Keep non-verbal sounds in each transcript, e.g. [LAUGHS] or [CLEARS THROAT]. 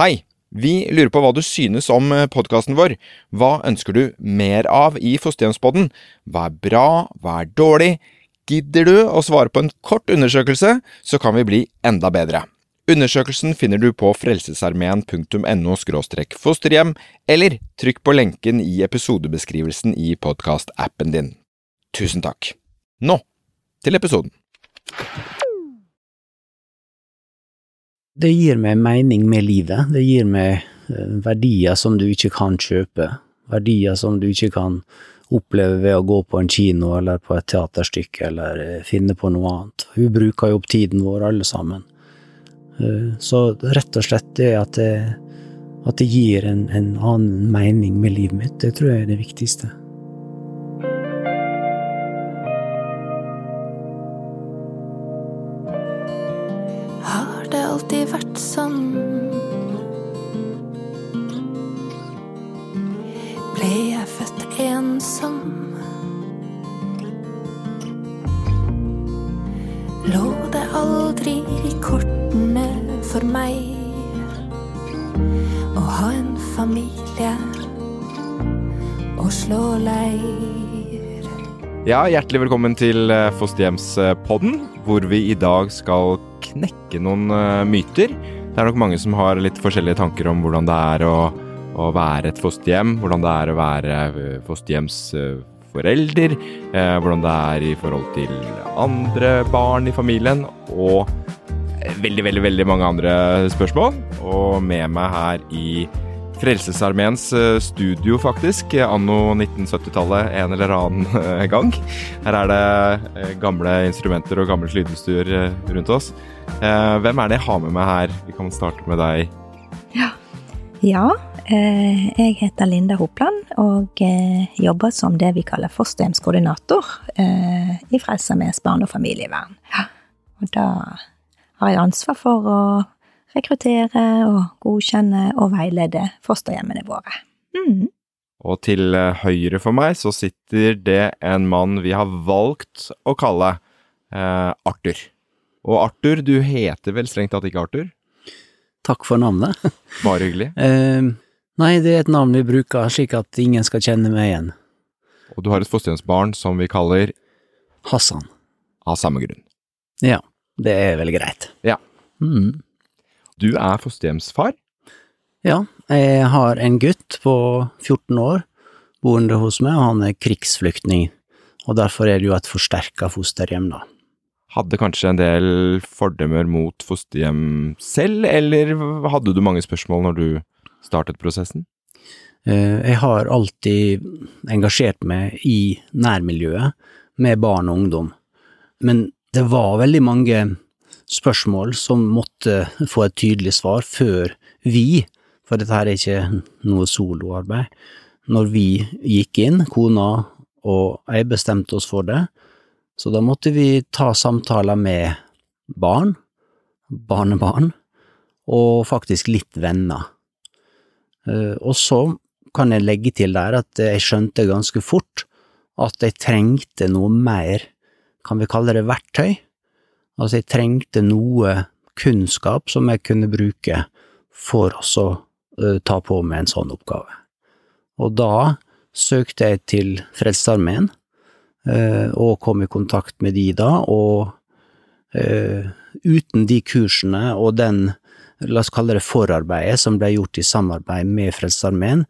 Hei! Vi lurer på hva du synes om podkasten vår. Hva ønsker du mer av i Fosterhjemspodden? Hva er bra, hva er dårlig? Gidder du å svare på en kort undersøkelse, så kan vi bli enda bedre. Undersøkelsen finner du på frelsesarmeen.no fosterhjem, eller trykk på lenken i episodebeskrivelsen i podkastappen din. Tusen takk. Nå til episoden. Det gir meg mening med livet. Det gir meg eh, verdier som du ikke kan kjøpe. Verdier som du ikke kan oppleve ved å gå på en kino eller på et teaterstykke eller eh, finne på noe annet. Vi bruker jo opp tiden vår, alle sammen. Eh, så rett og slett det at det, at det gir en, en annen mening med livet mitt, det tror jeg er det viktigste. Alltid vært sånn? Ble jeg født ensom? Lå det aldri i kortene for meg å ha en familie og slå leir? Ja, hjertelig velkommen til eh, Fosterhjemspodden, hvor vi i dag skal knekke noen eh, myter. Det er nok mange som har litt forskjellige tanker om hvordan det er å, å være et fosterhjem, hvordan det er å være eh, fosterhjemsforelder, eh, hvordan det er i forhold til andre barn i familien, og veldig, veldig, veldig mange andre spørsmål. Og med meg her i Frelsesarmeens studio, faktisk, anno 1970-tallet en eller annen gang. Her er det gamle instrumenter og gammelt lydutstyr rundt oss. Hvem er det jeg har med meg her? Vi kan starte med deg. Ja, ja jeg heter Linda Hopland og jobber som det vi kaller fosterhjemskoordinator i Frelsesarmeens barne- og familievern. Ja, og da har jeg ansvar for å rekruttere og godkjenne og veilede fosterhjemmene våre. Mm. Og til eh, høyre for meg så sitter det en mann vi har valgt å kalle eh, Arthur. Og Arthur, du heter vel strengt tatt ikke Arthur? Takk for navnet. [LAUGHS] Bare hyggelig. eh, nei, det er et navn vi bruker slik at ingen skal kjenne meg igjen. Og du har et fosterhjemsbarn som vi kaller Hassan. Av samme grunn. Ja, det er vel greit. Ja. Mm. Du er fosterhjemsfar? Ja, jeg har en gutt på 14 år boende hos meg, og han er krigsflyktning. Og derfor er det jo et forsterka fosterhjem, da. Hadde kanskje en del fordømmer mot fosterhjem selv, eller hadde du mange spørsmål når du startet prosessen? Eh, jeg har alltid engasjert meg i nærmiljøet med barn og ungdom, men det var veldig mange spørsmål som måtte få et tydelig svar før vi, for dette her er ikke noe soloarbeid, når vi gikk inn, kona og jeg bestemte oss for det, så da måtte vi ta samtaler med barn, barnebarn, og faktisk litt venner. Eh, og så kan jeg legge til der at jeg skjønte ganske fort at jeg trengte noe mer, kan vi kalle det verktøy, Altså, jeg trengte noe kunnskap som jeg kunne bruke for å uh, ta på meg en sånn oppgave. Og da søkte jeg til Frelsesarmeen, og kom i kontakt med de da, og uh, uten de kursene og den, la oss kalle det forarbeidet, som ble gjort i samarbeid med Frelsesarmeen,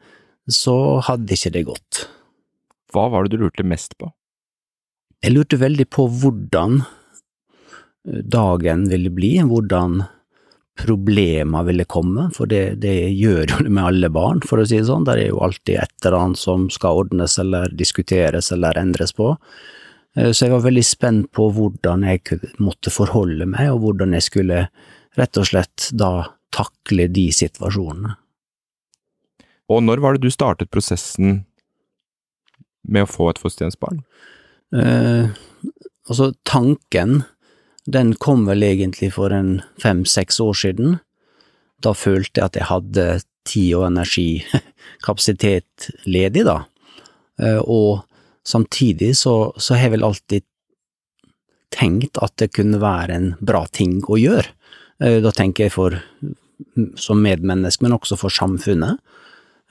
så hadde ikke det gått. Hva var det du lurte mest på? Jeg lurte veldig på hvordan dagen ville bli, hvordan problemer ville komme, for det, det gjør jo det med alle barn, for å si det sånn. Det er jo alltid et eller annet som skal ordnes eller diskuteres eller endres på. Eh, så jeg var veldig spent på hvordan jeg måtte forholde meg, og hvordan jeg skulle rett og slett da takle de situasjonene. Og når var det du startet prosessen med å få et fosterhjemsbarn? Eh, altså, tanken den kom vel egentlig for en fem–seks år siden. Da følte jeg at jeg hadde tid og energikapasitet [LAUGHS] ledig, da. Eh, og samtidig så, så har jeg vel alltid tenkt at det kunne være en bra ting å gjøre. Eh, da tenker jeg for som medmenneske, men også for samfunnet.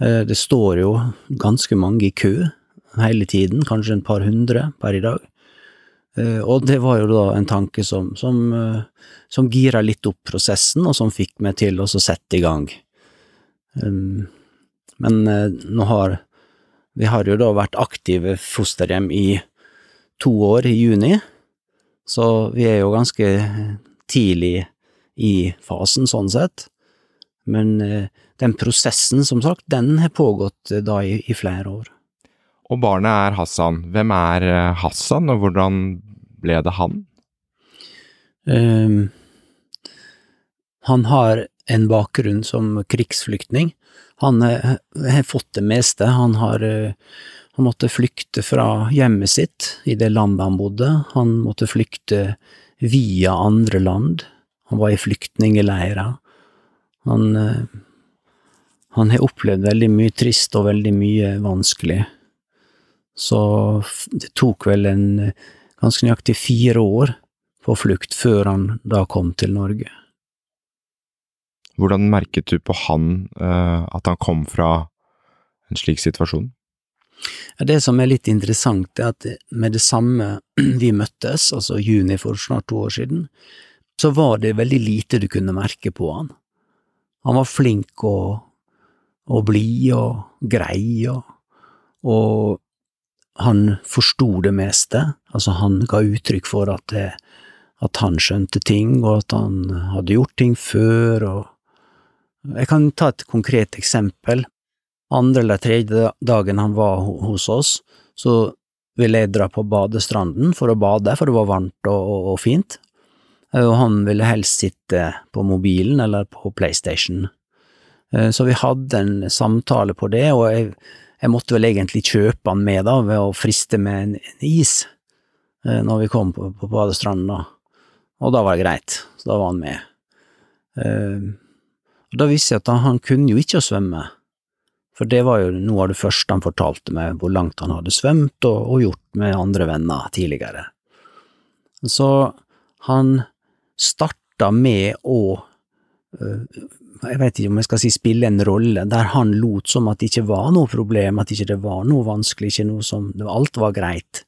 Eh, Det står jo ganske mange i kø hele tiden, kanskje en par hundre per i dag. Eh, Og det var jo da en tanke som, som, eh, som gira litt opp prosessen, og som fikk meg til å sette i gang. Men eh, nå har vi har jo da vært aktive fosterhjem i to år i juni, så vi er jo ganske tidlig i fasen sånn sett. Men den prosessen, som sagt, den har pågått da i, i flere år. Og barnet er Hassan. Hvem er eh, Hassan, og hvordan ble det han? Um, han har en bakgrunn som krigsflyktning. Han eh, har fått det meste. Han har eh, han måtte flykte fra hjemmet sitt i det landet han bodde. Han måtte flykte via andre land. Han var i flyktningleirer. Han, han har opplevd veldig mye trist og veldig mye vanskelig. Så det tok vel en eh, ganske nøyaktig fire år på flukt før han da kom til Norge. Hvordan merket du på han eh, at han kom fra en slik situasjon? Det som er litt interessant, er at med det samme [CLEARS THROAT] vi møttes, altså juni for snart to år siden, så var det veldig lite du kunne merke på han. Han var flink og, og blid og grei, og, og han forsto det meste. Altså, han ga uttrykk for at, det, at han skjønte ting, og at han hadde gjort ting før, og Jeg kan ta et konkret eksempel andre eller tredje dagen han var hos oss, så ville jeg dra på badestranden for å bade, for det var varmt og, og, og fint. Eh, Og han ville helst sitte på mobilen eller på PlayStation. Eh, Så vi hadde en samtale på det, og jeg, jeg måtte vel egentlig kjøpe han med da, ved å friste med en, en is eh, når vi kom på, på badestranden da. Og da var det greit, så da var han med. Eh, Og da visste jeg at han, han kunne jo ikke å svømme. For det var jo noe av det første han fortalte meg, hvor langt han hadde svømt og, og gjort med andre venner tidligere. Så han starta med å øh, jeg vet ikke om jeg skal si spille en rolle, der han lot som at det ikke var noe problem, at ikke det var noe vanskelig, ikke noe som Alt var greit.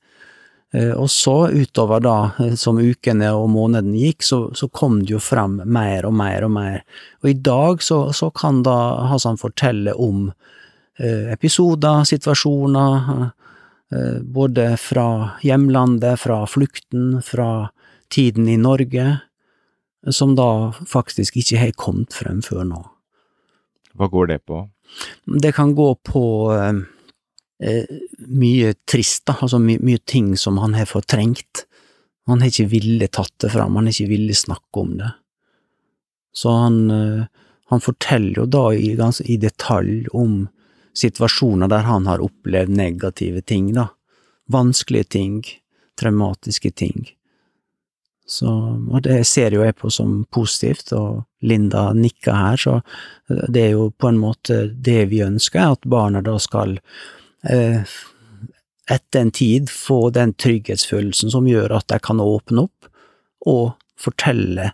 Eh, Og så, utover da, eh, som ukene og månedene gikk, så, så kom det jo fram mer og mer og mer. Og i dag så, så kan da Hassan fortelle om eh, episoder, situasjoner, eh, både fra hjemlandet, fra flukten, fra tiden i Norge, som da faktisk ikke har kommet frem før nå. Hva går det på? Det kan gå på eh, eh, mye trist, da, altså my, mye ting som han har fortrengt. Han har ikke villet tatt det fram, han har ikke villet snakke om det. Så han, eh, han forteller jo da i, i detalj om situasjoner der han har opplevd negative ting, da. Vanskelige ting, traumatiske ting. Så, og det ser jo jeg på som positivt, og Linda nikker her, så det er jo på en måte det vi ønsker, at barna da skal eh, etter en tid få den trygghetsfølelsen som gjør at de kan åpne opp og fortelle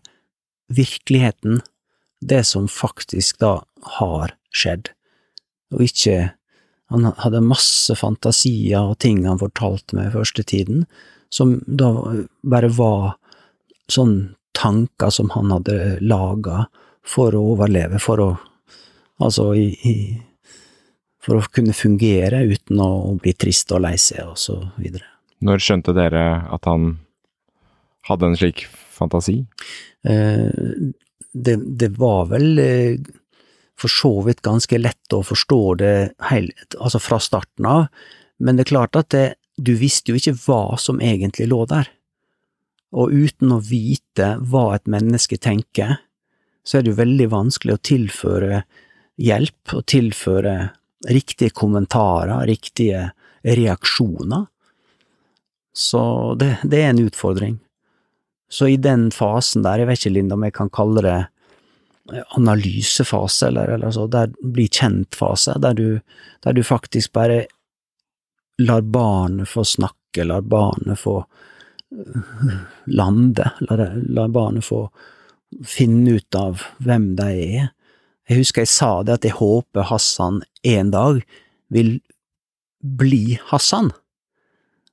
virkeligheten, det som faktisk da har skjedd, og ikke Han hadde masse fantasier og ting han fortalte meg første tiden, som da bare var sånn tanker som han hadde laga for å overleve, for å Altså i, i For å kunne fungere uten å, å bli trist og lei seg, og så videre. Når skjønte dere at han hadde en slik fantasi? Eh, det, det var vel eh, for så vidt ganske lett å forstå det hele, altså fra starten av, men det er klart at det, du visste jo ikke hva som egentlig lå der. Og uten å vite hva et menneske tenker, så er det jo veldig vanskelig å tilføre hjelp og tilføre riktige kommentarer, riktige reaksjoner. Så det, det er en utfordring. Så i den fasen der, jeg vet ikke, Linda, om jeg kan kalle det analysefase, eller, eller så, der bli kjent-fase, der, der du faktisk bare lar barnet få snakke, lar barnet få lande, det, la barnet få finne ut av hvem de er, Jeg husker jeg sa det, at jeg håper Hassan en dag vil bli Hassan.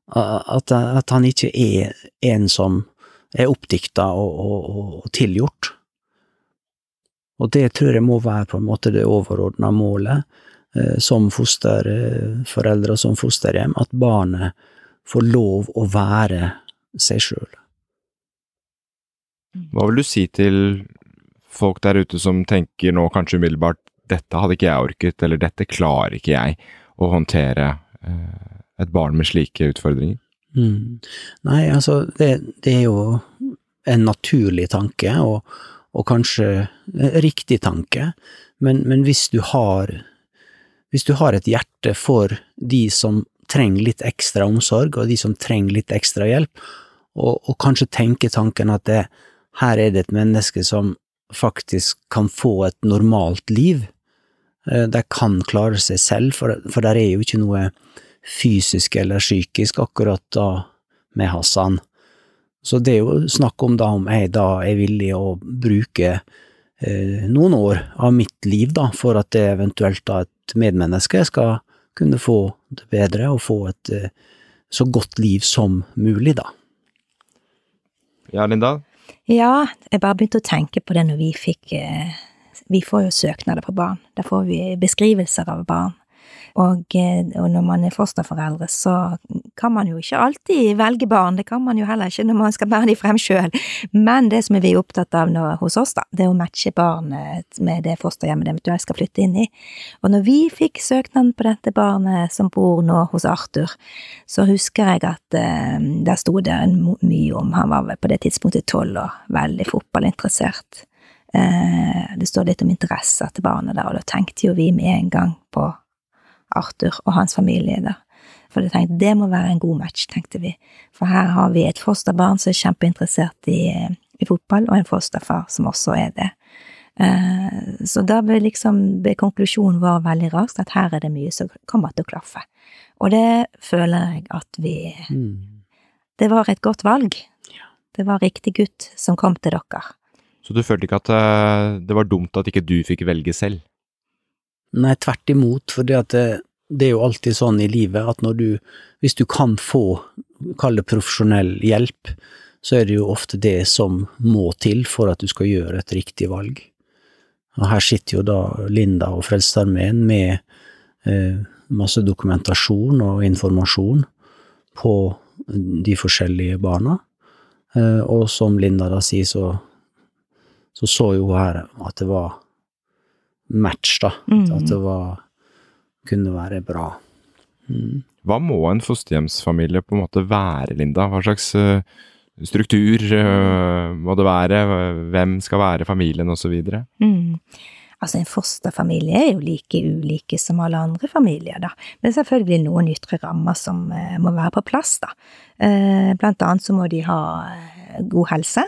At, at han ikke er en som er oppdikta og, og, og tilgjort. Og det tror jeg må være på en måte det overordna målet eh, som fosterforeldre og som fosterhjem, at barnet får lov å være seg sjøl. Hva vil du si til folk der ute som tenker nå kanskje umiddelbart dette hadde ikke jeg orket, eller dette klarer ikke jeg å håndtere eh, et barn med slike utfordringer? Mm. Nei, altså, det, det, er jo en naturlig tanke, og, og kanskje riktig tanke, men, men, hvis du har hvis du har et hjerte for de som trenger litt ekstra omsorg, og de som trenger litt ekstra hjelp, og, og kanskje tenke tanken at det, her er det et menneske som faktisk kan få et normalt liv, eh, de kan klare seg selv, for, for der er jo ikke noe fysisk eller psykisk akkurat da med Hassan. Så det er jo snakk om da om jeg da er villig å bruke eh, noen år av mitt liv da, for at det eventuelt da et medmenneske skal kunne få det bedre og få et eh, så godt liv som mulig, da. Ja, Linda? Ja, jeg bare begynte å tenke på det når vi fikk eh, Vi får jo søknader på barn. Da får vi beskrivelser av barn. Og, eh, og, når man er fosterforeldre, så kan man jo ikke alltid velge barn, det kan man jo heller ikke når man skal bære de frem sjøl. Men det som vi er opptatt av nå, hos oss, da, det er å matche barnet med det fosterhjemmet det eventuelt skal flytte inn i. Og når vi fikk søknaden på dette barnet som bor nå hos Arthur, så husker jeg at eh, der sto det mye om Han var på det tidspunktet tolv og veldig fotballinteressert. Eh, det står litt om interesser til barnet der, og da tenkte jo vi med en gang på Arthur og hans familie der. For jeg tenkte det må være en god match, tenkte vi. For her har vi et fosterbarn som er kjempeinteressert i, i fotball, og en fosterfar som også er det. Uh, så da ble liksom konklusjonen vår veldig raskt at her er det mye som kommer til å klaffe. Og det føler jeg at vi mm. Det var et godt valg. Det var riktig gutt som kom til dere. Så du følte ikke at uh, det var dumt at ikke du fikk velge selv? Nei, tvert imot, for det, det, er jo alltid sånn i livet at når du, hvis du kan få, kall det profesjonell hjelp, så er det jo ofte det som må til for at du skal gjøre et riktig valg. Og her sitter jo da Linda og Frelsesarmeen med eh, masse dokumentasjon og informasjon på de forskjellige barna, eh, og som Linda da sier, så så, så jo her at det var match, da. Mm. At det var kunne være bra. Mm. Hva må en fosterhjemsfamilie på en måte være, Linda? Hva slags uh, struktur uh, må det være? Hvem skal være familien, osv.? Mm. Altså, en fosterfamilie er jo like ulike som alle andre familier, da. Men selvfølgelig noen ytre rammer som uh, må være på plass, da. Blant annet så må de ha god helse.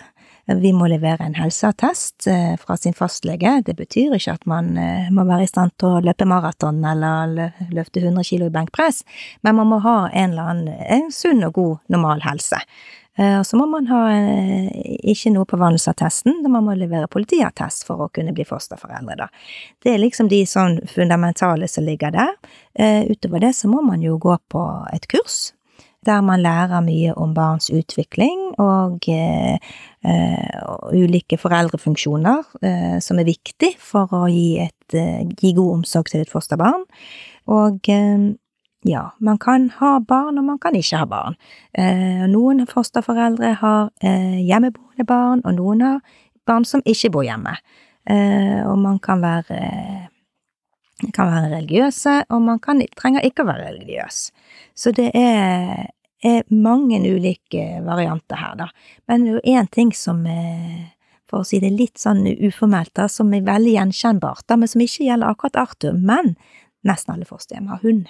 Vi må levere en helseattest eh, fra sin fastlege. Det betyr ikke at man eh, må være i stand til å løpe maraton eller løfte 100 kilo i benkpress, men man må ha en eller annen en sunn og god, normal helse. Eh, og så må man ha ikke noe på vandelsattesten, man må levere politiattest for å kunne bli fosterforeldre, da. Det er liksom de sånn fundamentale som ligger der. Utover det så må man jo gå på et kurs der man lærer mye om barns utvikling og eh, ulike foreldrefunksjoner eh, som er viktig for å gi, et, eh, gi god omsorg til et fosterbarn. Og eh, ja, man kan ha barn, og man kan ikke ha barn. Eh, noen fosterforeldre har eh, hjemmeboende barn, og noen har barn som ikke bor hjemme. og man kan være kan være religiøse, og man kan, trenger ikke å være religiøs. Så det er er mange ulike varianter her, da. Men det er jo én ting som er, for å si det litt sånn uformelt, da, som er veldig gjenkjennbart, da, men som ikke gjelder akkurat Arthur. Men nesten alle fosterhjem har hund.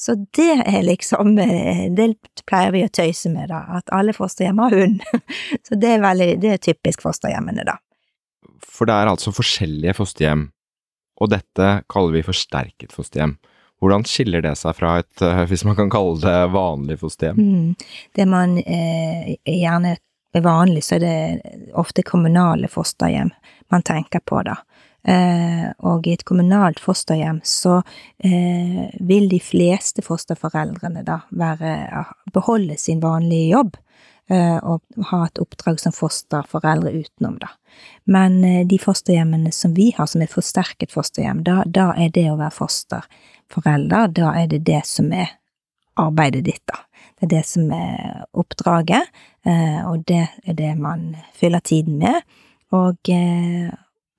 Så det er liksom Det pleier vi å tøyse med, da, at alle fosterhjem har hund. [LAUGHS] Så det er veldig Det er typisk fosterhjemmene, da. For det er altså forskjellige fosterhjem, og dette kaller vi forsterket fosterhjem. Hvordan skiller det seg fra et, eh, hvis man kan kalle det vanlig fosterhjem? Mm. Det man eh, gjerne er vanlig, så er det ofte kommunale fosterhjem man tenker på, da. Eh, og i et kommunalt fosterhjem så eh, vil de fleste fosterforeldrene da være, beholde sin vanlige jobb og ha et oppdrag som fosterforeldre utenom, da. Men eh, de fosterhjemmene som vi har, som er forsterket fosterhjem, da, da er det å være fosterforelder, da er det det som er arbeidet ditt, da. Det er det som er oppdraget, eh, og det er det man fyller tiden med. Og, eh,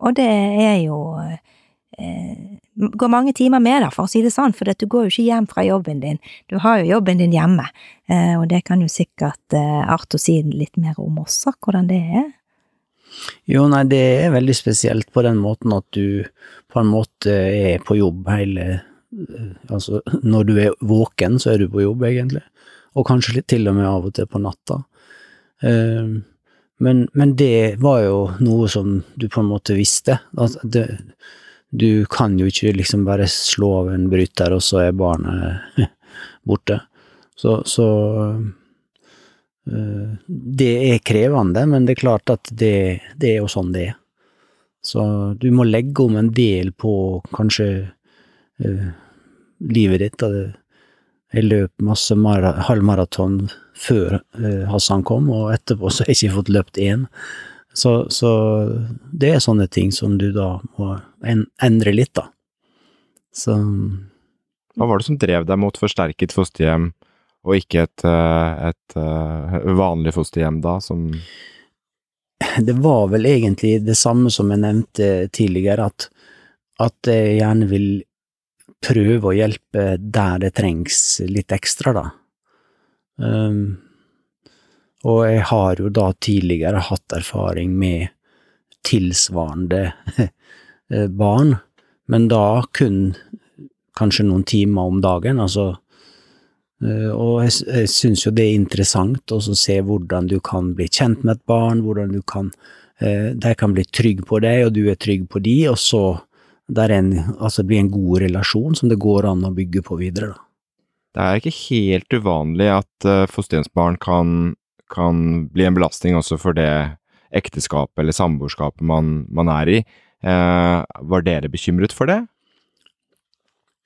og det er jo eh, går mange timer med, da, for å si det sånn, for du går jo ikke hjem fra jobben din. Du har jo jobben din hjemme, og det kan jo sikkert Arto si litt mer om også, hvordan det er. Jo, nei, det er veldig spesielt på den måten at du på en måte er på jobb hele Altså, når du er våken, så er du på jobb, egentlig og kanskje litt til og med av og til på natta. Men, men, det var jo noe som du på en måte visste. At det, du kan jo ikke liksom bare slå av en bryter, og så er barnet [LAUGHS] borte. Så, så øh, Det er krevende, men det er klart at det, det, er jo sånn det er. Så du må legge om en del på kanskje øh, livet ditt. Det, jeg løp masse halvmaraton før øh, Hassan kom, og etterpå så har jeg ikke fått løpt én. Så, så, det er sånne ting som du da må endre litt, da. Så Hva var det som drev deg mot forsterket fosterhjem, og ikke et, eh, et, et eh, vanlig fosterhjem da, som [LAUGHS] Det var vel egentlig det samme som jeg nevnte tidligere, at, at jeg gjerne vil prøve å hjelpe der det trengs litt ekstra, da. Um, og jeg har jo da tidligere hatt erfaring med tilsvarende [LAUGHS] barn, men da kun kanskje noen timer om dagen, altså. Uh, og jeg, jeg syns jo det er interessant å se hvordan du kan bli kjent med et barn, hvordan du kan uh, De kan bli trygg på deg, og du er trygg på de, og så der en, altså blir en god relasjon som det går an å bygge på videre. Da. Det er ikke helt uvanlig at fosterhjemsbarn kan, kan, bli en belastning også for det ekteskapet eller samboerskapet man, man, er i. Uh, var dere bekymret for det?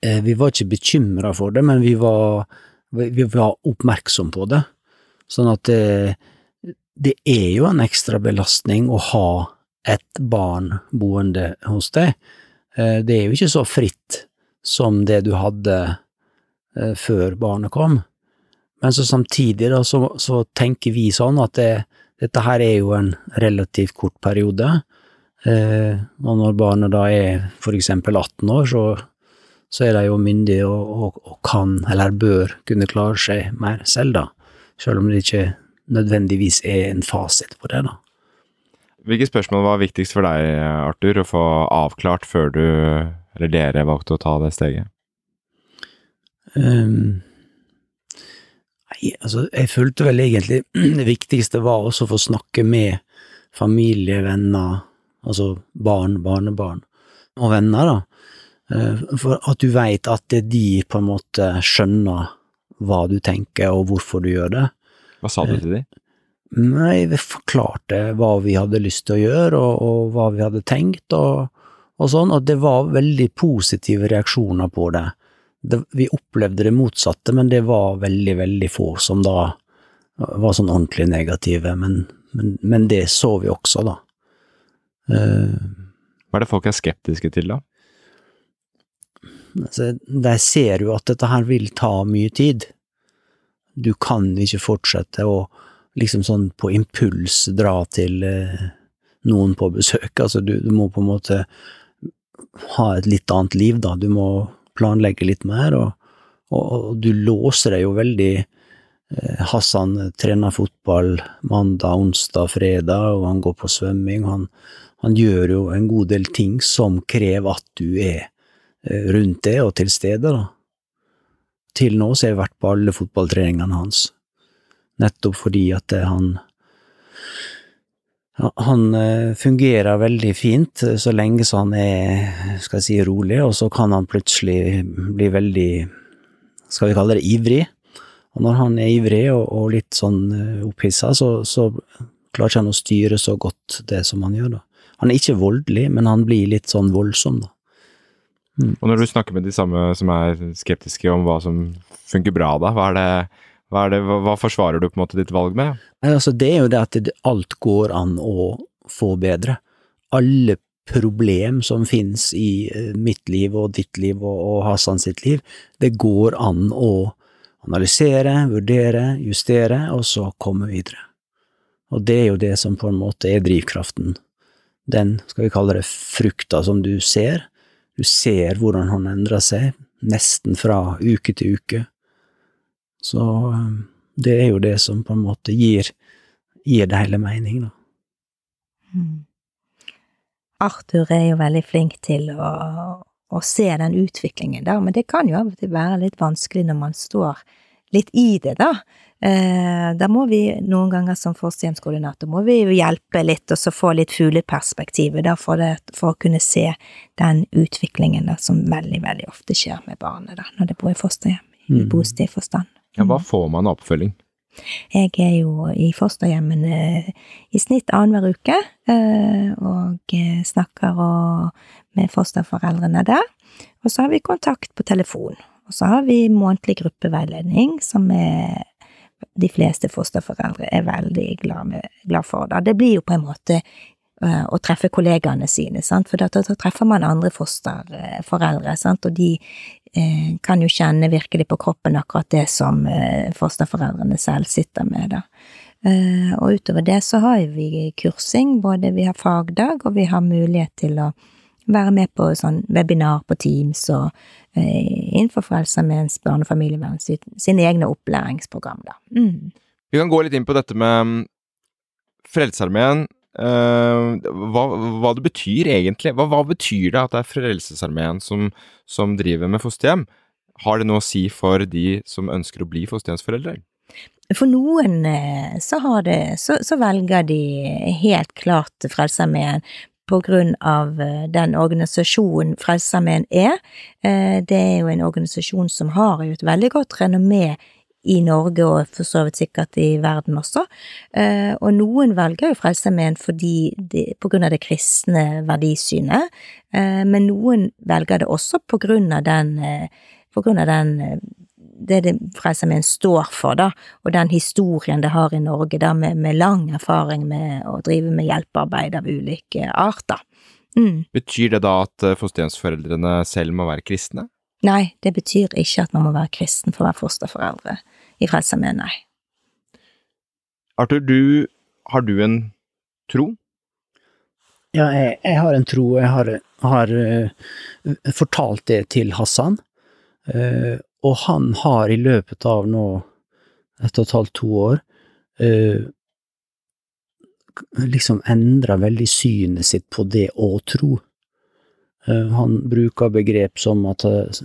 Uh, vi var ikke bekymra for det, men vi var, vi var oppmerksom på det. Sånn at det, det er jo en ekstra belastning å ha et barn boende hos deg. Eh, det er jo ikke så fritt som det du hadde eh, før barnet kom. Men så samtidig da, så, så tenker vi sånn at det, dette her er jo en relativt kort periode. Eh, og når barnet da er eksempel 18 år, så, så er de jo myndige og, og, og, kan, eller bør, kunne klare seg mer selv, da. Selv om det ikke nødvendigvis er en fasit på det, da. Hvilke spørsmål var viktigst for deg, Arthur, å få avklart før du, eller dere, valgte å ta det steget? Um, nei, altså, jeg følte vel egentlig [CLEARS THROAT] det viktigste var også å få snakke med familie, venner, altså barn, barnebarn og venner, da. Eh, for at du veit at de på en måte skjønner hva du tenker og hvorfor du gjør det. Hva sa du til dem? Nei, vi forklarte hva vi hadde lyst til å gjøre, og, og hva vi hadde tenkt, og, og, sånn, og det var veldig positive reaksjoner på det. det. Vi opplevde det motsatte, men det var veldig, veldig få som da var sånn ordentlig negative, men, men, men det så vi også, da. Uh, hva er det folk er skeptiske til, da? Altså, de ser jo at dette her vil ta mye tid. Du kan ikke fortsette å liksom sånn på impuls dra til eh, noen på besøk. Altså, du, du, må på en måte ha et litt annet liv, da. Du må planlegge litt mer, og, og, og du låser deg jo veldig. Eh, Hassan trener fotball mandag, onsdag, fredag, og han går på svømming. Han, han gjør jo en god del ting som krever at du er eh, rundt det og til stede, da. Til nå så har jeg vært på alle fotballtreningene hans nettopp fordi at han han eh, fungerer veldig fint så lenge så han er, skal jeg si, rolig, og så kan han plutselig bli veldig, skal vi kalle det, ivrig. Og når han er ivrig og, og litt sånn eh, opphissa, så, så klarer ikke han å styre så godt det som han gjør, da. Han er ikke voldelig, men han blir litt sånn voldsom, da. Og når du snakker med de samme som er skeptiske om hva som funker bra, da, hva, er det, hva, det, hva, forsvarer du på en måte ditt valg med? Nei, Altså, det er jo det at det, alt går an å få bedre. Alle problem som finnes i eh, mitt liv og ditt liv og, og Hassan sitt liv, det går an å analysere, vurdere, justere, og så komme videre. Og det er jo det som på en måte er drivkraften. Den, skal vi kalle det, frukta som du ser. Du ser hvordan han endrer seg, nesten fra uke til uke. Så eh, det er jo det som på en måte gir, gir det hele mening, da. Mm. Arthur er jo veldig flink til å, å se den utviklingen der, men det kan jo av og til være litt vanskelig når man står litt i det, da. Eh, da må vi noen ganger som fosterhjemskoordinator må vi jo hjelpe litt og så få litt fugleperspektivet da, for, det, for å kunne se den utviklingen da, som veldig, veldig ofte skjer med barnet da, når det bor i fosterhjem, i Mm. positiv forstand. Ja, hva får man av oppfølging? Jeg er jo i fosterhjemmene i snitt annenhver uke, eh, og eh, snakker og, med fosterforeldrene der. Og så har vi kontakt på telefon. Og så har vi månedlig gruppeveiledning, som er de fleste fosterforeldre er veldig glad, med, glad for. Da. Det blir jo på en måte eh, å treffe kollegaene sine, sant? for da, da treffer man andre fosterforeldre, sant? og de eh, kan jo kjenne virkelig på kroppen akkurat det som eh, fosterforeldrene selv sitter med, da. Og utover det så har vi kursing, både vi har fagdag, og vi har mulighet til å være med på sånn webinar på Teams og eh, innenfor Frelsesarmeens barne- og familievern sine egne opplæringsprogram, da. Mm. Vi kan gå litt inn på dette med mm, Frelsesarmeen. Uh, hva, hva det betyr egentlig. Hva, hva betyr det at det er Frelsesarmeen som, som driver med fosterhjem? Har det noe å si for de som ønsker å bli fosterhjemsforeldre? For noen eh, så, har det, så, så velger de helt klart Frelsesarmeen på grunn av eh, den organisasjonen Frelsesarmeen er. Eh, Det er jo en organisasjon som har jo et veldig godt renommé i Norge, og for så vidt sikkert i verden også. Eh, Og noen velger jo Frelsesarmeen på grunn av det kristne verdisynet, men noen velger det også på grunn av den, på grunn av den det det Frelsesarmeen står for, da, og den historien det har i Norge, da, med, med lang erfaring med å drive med hjelpearbeid av ulike arter. Mm. Betyr det da at eh, fosterhjemsforeldrene selv må være kristne? Nei, det betyr ikke at man må være kristen for å være fosterforeldre i Frelsesarmeen, nei. Arthur, du, har du en tro? Ja, jeg, jeg har en tro, og jeg har, har uh, fortalt det til Hassan, eh, og han har i løpet av nå ett og et halvt, to år, eh, liksom endra veldig synet sitt på det å tro. Eh, han bruker begrep som at eh,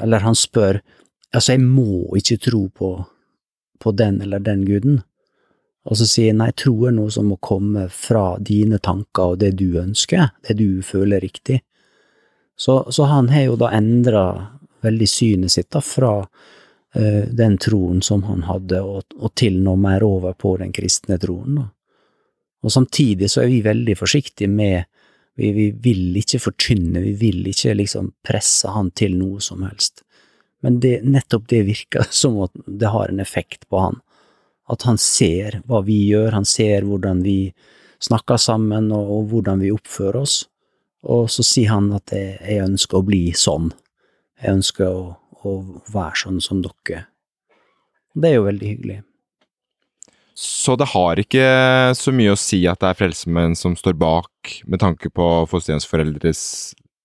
Eller han spør Altså, jeg må ikke tro på, på den eller den guden. Og så sier jeg nei, tro er noe som må komme fra dine tanker og det du ønsker, det du føler riktig. Så, så han har jo da endra veldig synet sitt da, fra uh, den troen som han hadde, og, og til noe mer over på den kristne troen. Da. Og samtidig så er vi veldig forsiktige med vi, vi vil ikke forkynne, vi vil ikke liksom presse han til noe som helst. Men det, nettopp det virker [LAUGHS] som at det har en effekt på han at han ser hva vi gjør, han ser hvordan vi snakker sammen og, og hvordan vi oppfører oss, og så sier han at jeg, jeg ønsker å bli sånn, jeg ønsker å, å være sånn som dere. Det er jo veldig hyggelig. Så det har ikke så mye å si at det er frelsemenn som står bak med tanke på fosterhjemsforeldres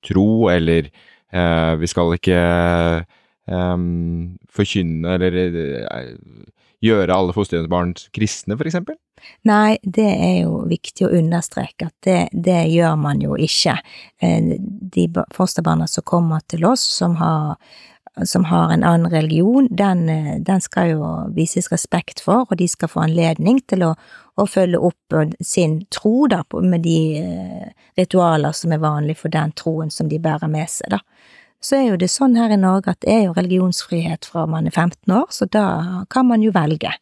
tro, eller eh, vi skal ikke eh, forkynne eller eh, gjøre alle fosterhjemsbarn kristne, for eksempel? Nei, det er jo viktig å understreke at det, det gjør man jo ikke. Eh, De ba- fosterbarna som kommer til oss, som har, som har en annen religion, den, eh, den skal jo vises respekt for, og de skal få anledning til å, å følge opp eh, sin tro da, med de ritualer som er vanlige for den troen som de bærer med seg, da. Så er jo det sånn her i Norge at det er jo religionsfrihet fra man er 15 år, så da kan man jo velge.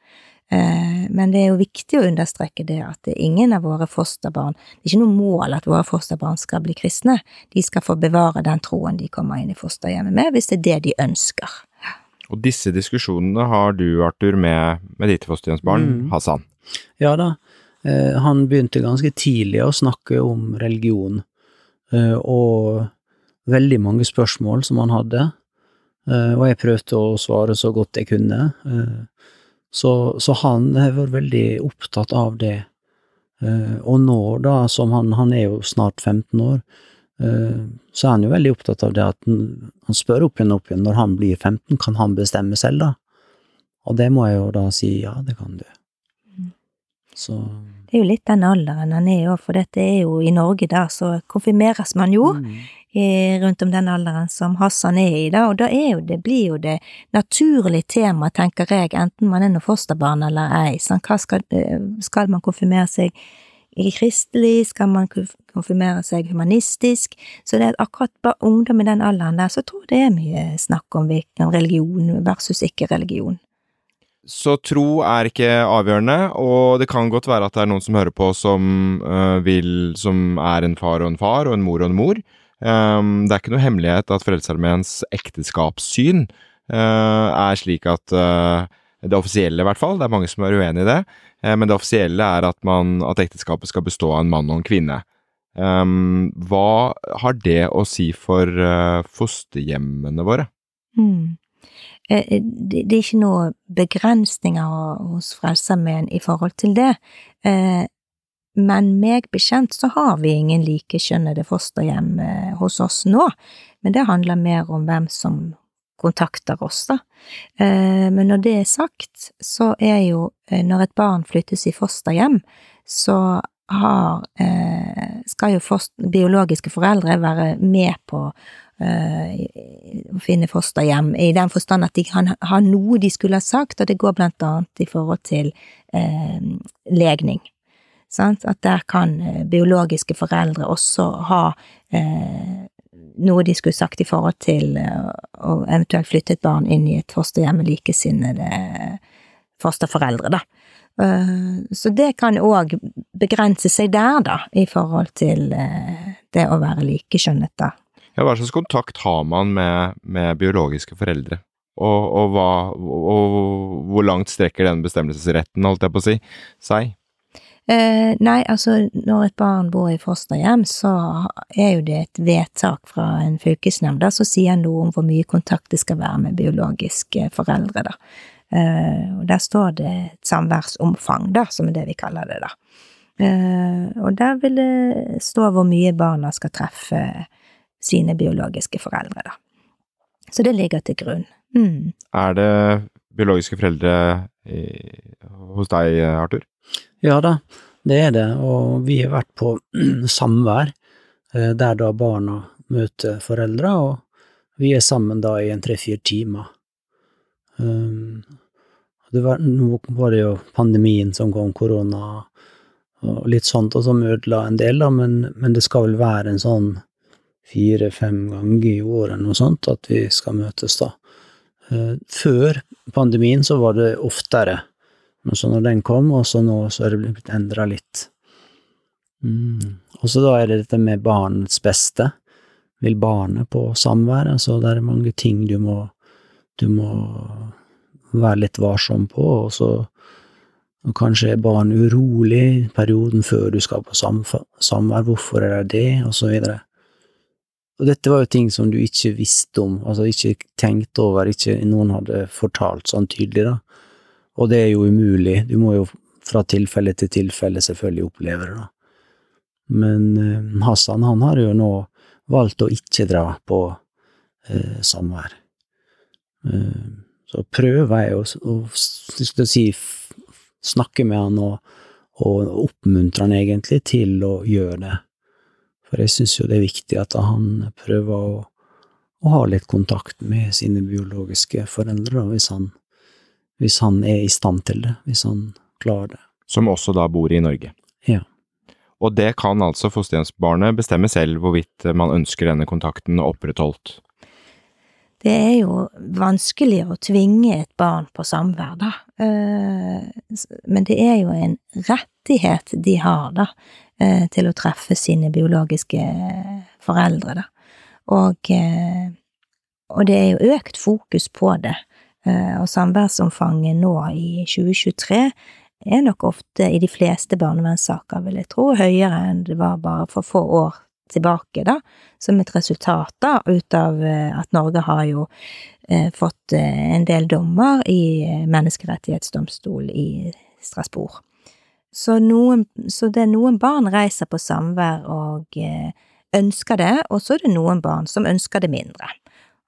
Eh, men det er jo viktig å understreke det at det er ingen av våre fosterbarn Det er ikke noe mål at våre fosterbarn skal bli kristne. De skal få bevare den troen de kommer inn i fosterhjemmet med, hvis det er det de ønsker. Og disse diskusjonene har du, Arthur, med, med ditt fosterhjemsbarn, Mm. Hassan. Ja da, eh, han begynte ganske tidlig å snakke om religion, eh, og veldig mange spørsmål som han hadde, eh, og jeg prøvde å svare så godt jeg kunne. Eh, så, så han har vært veldig opptatt av det. Eh, og nå, da, som han, han er jo snart 15 år, så er han jo veldig opptatt av det at han, han spør opp igjen og opp igjen, når han blir 15, kan han bestemme selv da? Og det må jeg jo da si, ja, det kan du. Så Det er jo litt den alderen han er i òg, for dette er jo i Norge der, så konfirmeres man jo Mm. Rundt om den alderen som Hassan er i, da, og da er jo det, blir jo det naturlig tema, tenker jeg, enten man er noe fosterbarn eller ei. Sånn, hva skal, eh, skal man konfirmere seg i kristelig, skal man konfirmere seg humanistisk? Så det er akkurat bare ungdom i den alderen der, så tror jeg det er mye snakk om hvilken religion versus ikke religion. Så tro er ikke avgjørende, og det kan godt være at det er noen som hører på som øh, vil Som er en far og en far, og en mor og en mor. Um, det er ikke noe hemmelighet at Frelsesarmeens ekteskapssyn uh, er slik at uh, Det offisielle, i hvert fall. Det er mange som er uenig i det. uh, men det offisielle er at, man, at ekteskapet skal bestå av en mann og en kvinne. Um, hva har det å si for fosterhjemmene våre? Mm. Det er ikke noen begrensninger hos Frelsesarmeen i forhold til det, men meg bekjent så har vi ingen likekjønnede fosterhjem eh, hos oss nå, men det handler mer om hvem som kontakter oss, da. Eh, Men når det er sagt, så er jo eh, når et barn flyttes i fosterhjem, så har, skal jo foster, biologiske foreldre være med på å finne fosterhjem, i den forstand at de kan ha noe de skulle ha sagt, og det går blant annet i forhold til legning. Sant? At der kan eh, biologiske foreldre også ha eh, noe de skulle sagt i forhold til eh, å eventuelt flytte et barn inn i et fosterhjem med likesinnede fosterforeldre, da. Eh, Så det kan òg begrense seg der, da, i forhold til eh, det å være likekjønnet, da. Ja, hva slags kontakt har man med, med biologiske foreldre? Og, og, hva, og hvor langt strekker den bestemmelsesretten, holdt jeg på å si, seg? Eh, nei, altså, når et barn bor i fosterhjem, så er jo det et vedtak fra en fylkesnemnd som sier noe om hvor mye kontakt det skal være med biologiske foreldre, da. Eh, og der står det et samværsomfang, da, som er det vi kaller det, da. Eh, og der vil det stå hvor mye barna skal treffe sine biologiske foreldre, da. Så det ligger til grunn. Mm. Er det biologiske foreldre i, hos deg, Arthur? Ja da, det er det, og vi har vært på [CLEARS THROAT] samvær, eh, der da barna møter foreldre, og vi er sammen da i en tre-fire timer. Det var, nå var det jo pandemien som kom, korona og litt sånt, og som ødela en del, da, men, men det skal vel være en sånn fire-fem ganger i året, noe sånt, at vi skal møtes da. Eh, Før pandemien så var det oftere, men så når den kom, og så nå så er det blitt endra litt. Mm. Og så da er det dette med barnets beste. Vil barnet på samvær? Altså det er mange ting du må, du må være litt varsom på, og så og kanskje er barn urolig i perioden før du skal på samvær, hvorfor er det det, og så videre. Og dette var jo ting som du ikke visste om, altså ikke tenkte over, ikke noen hadde fortalt sånn tydelig, da. Og det er jo umulig, du må jo fra tilfelle til tilfelle selvfølgelig oppleve det, da. Men eh, Hassan, han har jo nå valgt å ikke dra på eh, samvær. Eh, så prøver jeg å, å, skal si, snakke med han og, og oppmuntre han egentlig til å gjøre det. For jeg syns jo det er viktig at han prøver å, å ha litt kontakt med sine biologiske foreldre, hvis han, hvis han er i stand til det, hvis han klarer det. Som også da bor i Norge. Ja. Og det kan altså fosterhjemsbarnet bestemme selv hvorvidt man ønsker denne kontakten opprettholdt. det er jo vanskelig å tvinge et barn på samvær, da. Eh, men det er jo en rettighet de har, da, eh, til å treffe sine biologiske foreldre, da. Og, eh, og det er jo økt fokus på det. Og samværsomfanget nå i 2023 er nok ofte i de fleste barnevernssaker, vil jeg tro, høyere enn det var bare for få år tilbake, da, som et resultat da, ut av eh, at Norge har jo eh, fått eh, en del dommer i eh, menneskerettighetsdomstol i Strasbourg. Så, noen, så det er noen barn reiser på samvær og eh, ønsker det, og så er det noen barn som ønsker det mindre.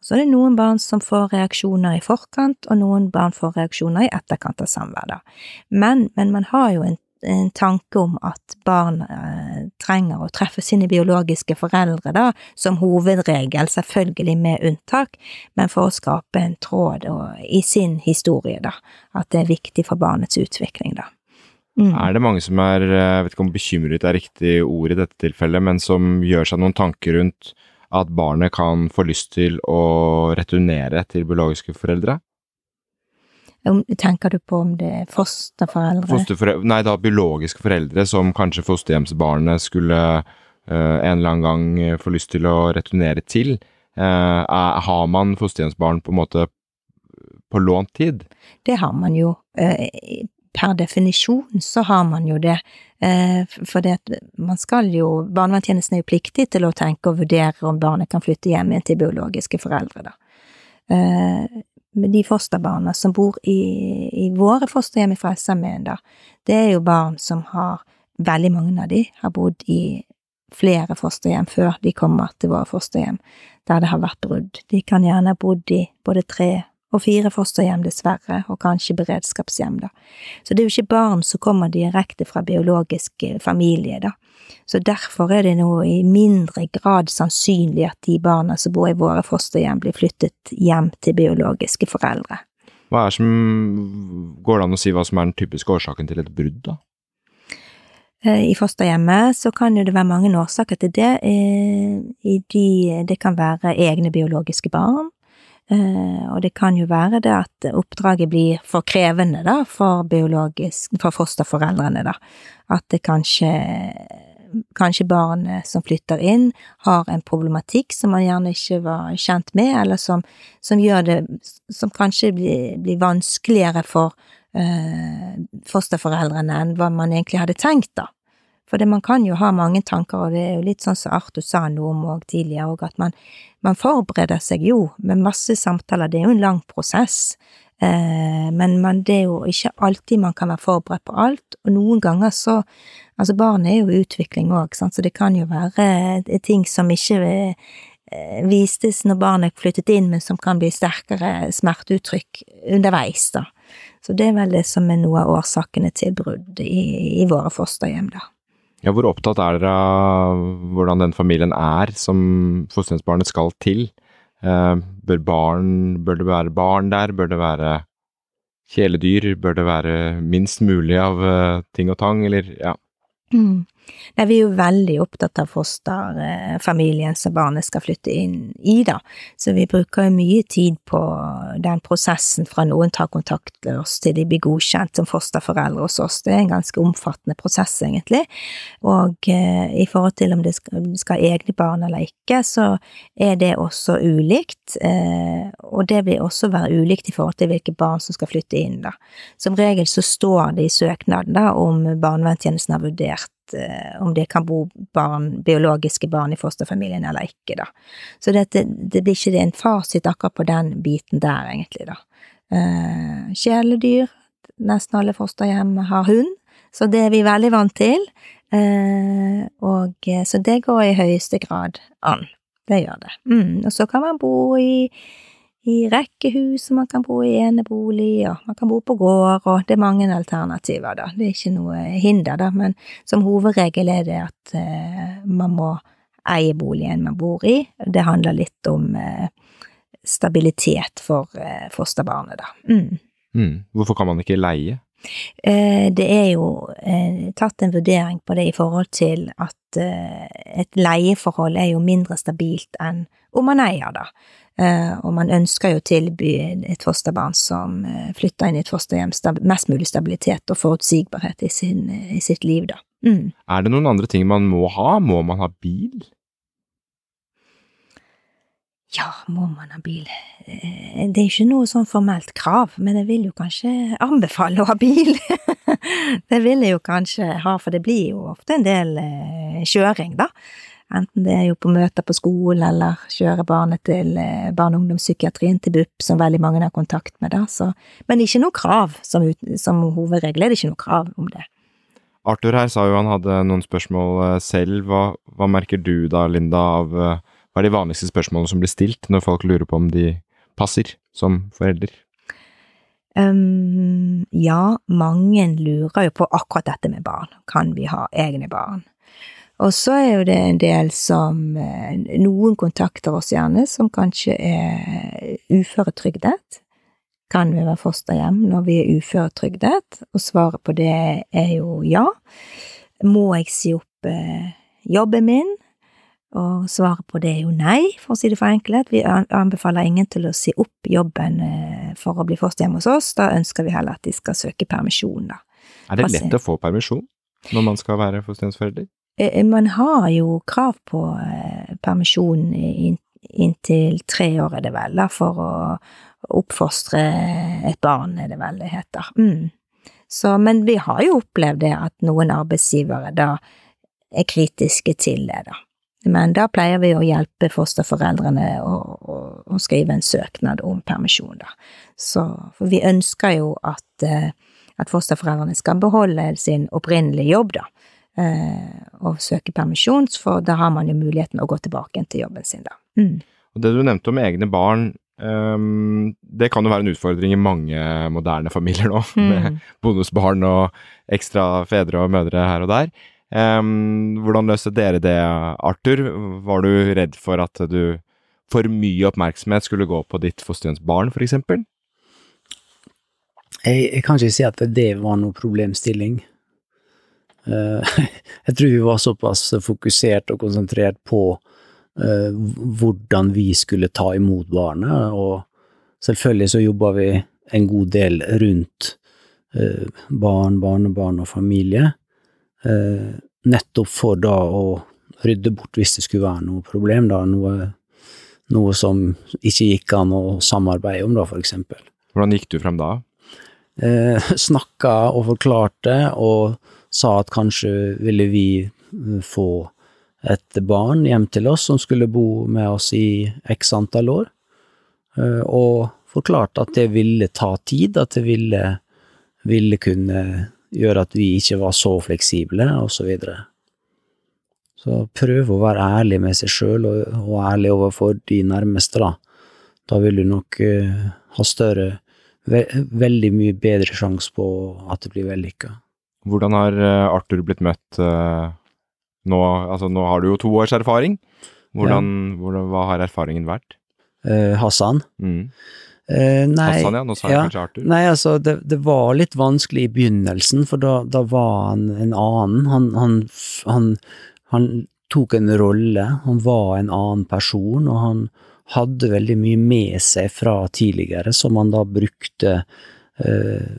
Så er det noen barn som får reaksjoner i forkant, og noen barn får reaksjoner i etterkant av samvær. Men, men man har jo en en tanke om at barn eh, trenger å treffe sine biologiske foreldre, da, som hovedregel, selvfølgelig med unntak, men for å skape en tråd og, i sin historie, da, at det er viktig for barnets utvikling, da. Mm. Er det mange som er, jeg eh, vet ikke om bekymret er riktig ord i dette tilfellet, men som gjør seg noen tanker rundt at barnet kan få lyst til å returnere til biologiske foreldre? Tenker du på om det er fosterforeldre? fosterforeldre nei, da biologiske foreldre som kanskje fosterhjemsbarnet skulle uh, en eller annen gang få lyst til å returnere til. Uh, har man fosterhjemsbarn på en måte på lånt tid? Det har man jo. Uh, per definisjon så har man jo det. For det man skal jo Barnevernstjenesten er jo pliktig til å tenke og vurdere om barnet kan flytte hjem igjen til biologiske foreldre, da de fosterbarna som bor i, i våre fosterhjem i Frelsesarmeen, da, det er jo barn som har Veldig mange av de har bodd i flere fosterhjem før de kommer til våre fosterhjem, der det har vært brudd. De kan gjerne ha bodd i både tre og fire fosterhjem, dessverre, og kanskje beredskapshjem, da. Så det er jo ikke barn som kommer direkte fra biologisk familie, da. Så derfor er det nå i mindre grad sannsynlig at de barna som bor i våre fosterhjem, blir flyttet hjem til biologiske foreldre. Hva er som Går det an å si hva som er den typiske årsaken til et brudd, da? Eh, I fosterhjemmet så kan jo det være mange årsaker til det. Eh, I de, det kan være egne biologiske barn. Eh, og det kan jo være det at oppdraget blir for krevende, da, for for fosterforeldrene, da. At det kanskje kanskje barnet som flytter inn, har en problematikk som man gjerne ikke var kjent med, eller som, som gjør det Som kanskje blir, blir vanskeligere for uh, fosterforeldrene enn hva man egentlig hadde tenkt, da. For det, man kan jo ha mange tanker, og det er jo litt sånn som Arthur sa noe om òg tidligere, og at man, man, forbereder seg jo med masse samtaler, det er jo en lang prosess. Eh, men man, det er jo ikke alltid man kan være forberedt på alt, og noen ganger så Altså, barn er jo i utvikling òg, så det kan jo være ting som ikke eh, vistes når barnet flyttet inn, men som kan bli sterkere smerteuttrykk underveis, da. Så det er vel det som er noe av årsakene til brudd i, i våre fosterhjem, da. Ja, hvor opptatt er dere av hvordan den familien er som fosterhjemsbarnet skal til? Eh, bør barn, bør det være barn der, bør det være kjæledyr, bør det være minst mulig av uh, ting og tang, eller ja. Mm. Nei, vi er jo veldig opptatt av fosterfamilien som barnet skal flytte inn i, da, så vi bruker jo mye tid på den prosessen fra noen tar kontakt med oss til de blir godkjent som fosterforeldre hos oss. Det er en ganske omfattende prosess, egentlig, og eh, i forhold til om det skal, ha egne barn eller ikke, så er det også ulikt, eh, og det vil også være ulikt i forhold til hvilke barn som skal flytte inn, da. Som regel så står det i søknaden da om barnevernstjenesten har vurdert om det kan bo barn, biologiske barn i fosterfamilien eller ikke, da. Så det, det blir ikke en fasit akkurat på den biten der, egentlig, da. Eh, kjæledyr, nesten alle fosterhjem har hund, så det er vi veldig vant til. Eh, og så det går i høyeste grad an. Det gjør det. Mm, og så kan man bo i i rekkehus, og man kan bo i enebolig, og man kan bo på gård, og det er mange alternativer, da. Det er ikke noe hinder, da, men som hovedregel er det at eh, man må eie boligen man bor i. Det handler litt om eh, stabilitet for eh, fosterbarnet, da. Mm. Mm. Hvorfor kan man ikke leie? Eh, Det er jo eh, tatt en vurdering på det i forhold til at eh, et leieforhold er jo mindre stabilt enn om man eier det. Eh, Og man ønsker jo å tilby et fosterbarn som eh, flytter inn i et fosterhjem, mest mulig stabilitet og forutsigbarhet i, sin, i sitt liv, da. Mm. Er det noen andre ting man må ha? Må man ha bil? Ja, må man ha bil? Eh, Det er ikke noe sånn formelt krav, men jeg vil jo kanskje anbefale å ha bil. [LAUGHS] det vil jeg jo kanskje ha, for det blir jo ofte en del eh, kjøring, da. Enten det er jo på møter på skolen, eller kjøre barnet til eh, barne- og ungdomspsykiatrien til BUP, som veldig mange har kontakt med, da. Så, men ikke noe krav som, som hovedregel, er det ikke noe krav om det. Arthur her sa jo han hadde noen spørsmål eh, selv. Hva, hva merker du da, Linda, av eh, hva er de vanligste spørsmålene som blir stilt når folk lurer på om de passer som forelder? Um, ja, mange lurer jo på akkurat dette med barn. Kan vi ha egne barn? Og så er jo det en del som eh, Noen kontakter oss gjerne som kanskje er uføretrygdet. Kan vi være fosterhjem når vi er uføretrygdet? Og svaret på det er jo ja. Må jeg si opp eh, jobben min? Og svaret på det er jo nei, for å si det for enkelt. Vi anbefaler ingen til å si opp jobben eh, for å bli fosterhjem hos oss. Da ønsker vi heller at de skal søke permisjon, da. Er det lett å få permisjon når man skal være fosterhjemsforelder? Eh, Man har jo krav på eh, permisjon inntil tre år, er det vel, da, for å oppfostre et barn, er det vel det heter. Mm. Så, men vi har jo opplevd det at noen arbeidsgivere da er kritiske til det, da. Men da pleier vi å hjelpe fosterforeldrene å, å, å skrive en søknad om permisjon, da. Så, for vi ønsker jo at, eh, at fosterforeldrene skal beholde sin opprinnelige jobb, da eh, og søke permisjon, for da har man jo muligheten å gå tilbake igjen til jobben sin, da. Mm. Og det du nevnte om egne barn, um, det kan jo være en utfordring i mange moderne familier nå, med Mm. bonusbarn og ekstra fedre og mødre her og der. Um, hvordan løste dere det, Arthur? Var du redd for at du for mye oppmerksomhet skulle gå på ditt fosterhjemsbarn, eksempel? Jeg, jeg kan ikke si at det var noe problemstilling. Eh, [LAUGHS] jeg tror vi var såpass fokusert og konsentrert på eh, hvordan vi skulle ta imot barnet, og selvfølgelig så jobba vi en god del rundt eh, barn, barnebarn og familie, nettopp for da å rydde bort hvis det skulle være noe problem, da, noe, noe som ikke gikk an å samarbeide om, da, for eksempel Hvordan gikk du frem da? eh, snakka og forklarte og sa at kanskje ville vi eh, få et barn hjem til oss som skulle bo med oss i x antall år, eh, og forklarte at det ville ta tid, at det ville, ville kunne gjøre at vi ikke var så fleksible, og så videre. Så prøve å være ærlig med seg sjøl, og, og ærlig overfor de nærmeste, da. Da vil du nok uh, ha større ve veldig mye bedre sjanse på at det blir vellykka. Hvordan har eh, Arthur blitt møtt eh, nå? Altså, nå har du jo to års erfaring. Hvordan, hvordan, hva har erfaringen vært? Eh, Hassan? Mm. Eh, nei, Hassan, ja. Nå sa jeg ja. kanskje Arthur. Nei, altså, det, det var litt vanskelig i begynnelsen, for da, da var han en annen. Han, han, han, han tok en rolle, han var en annen person, og han hadde veldig mye med seg fra tidligere, som han da brukte eh,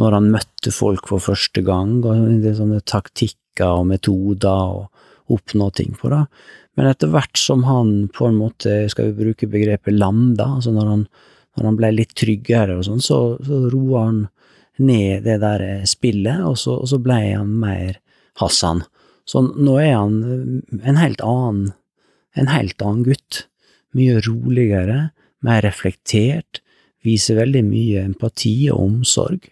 når han møtte folk for første gang, og det sånne taktikker og metoder og oppnå ting på, det. Men etter hvert som han på en måte, skal vi bruke begrepet landa, altså når han, når han ble litt tryggere og sånn, så, så roa han ned det der spillet, og så, og så ble han mer Hassan. Så nå er han en helt annen, en helt annen gutt. Mye roligere, mer reflektert, viser veldig mye empati og omsorg.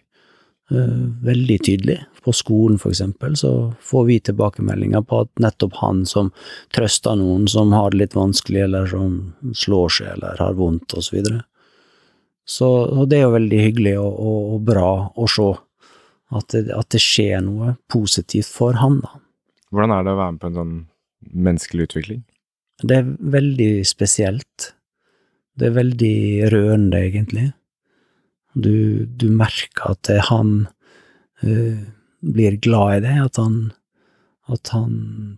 Eh, Veldig tydelig. På skolen, for eksempel, så får vi tilbakemeldinger på at nettopp han som trøster noen som har det litt vanskelig, eller som slår seg eller har vondt, og så videre. Så og det er jo veldig hyggelig og, og, og bra å se at det, at det skjer noe positivt for han, da. Hvordan er det å være med på en sånn menneskelig utvikling? Det er veldig spesielt. Det er veldig rørende, egentlig. Du, du merker at han uh, blir glad i det, at han At han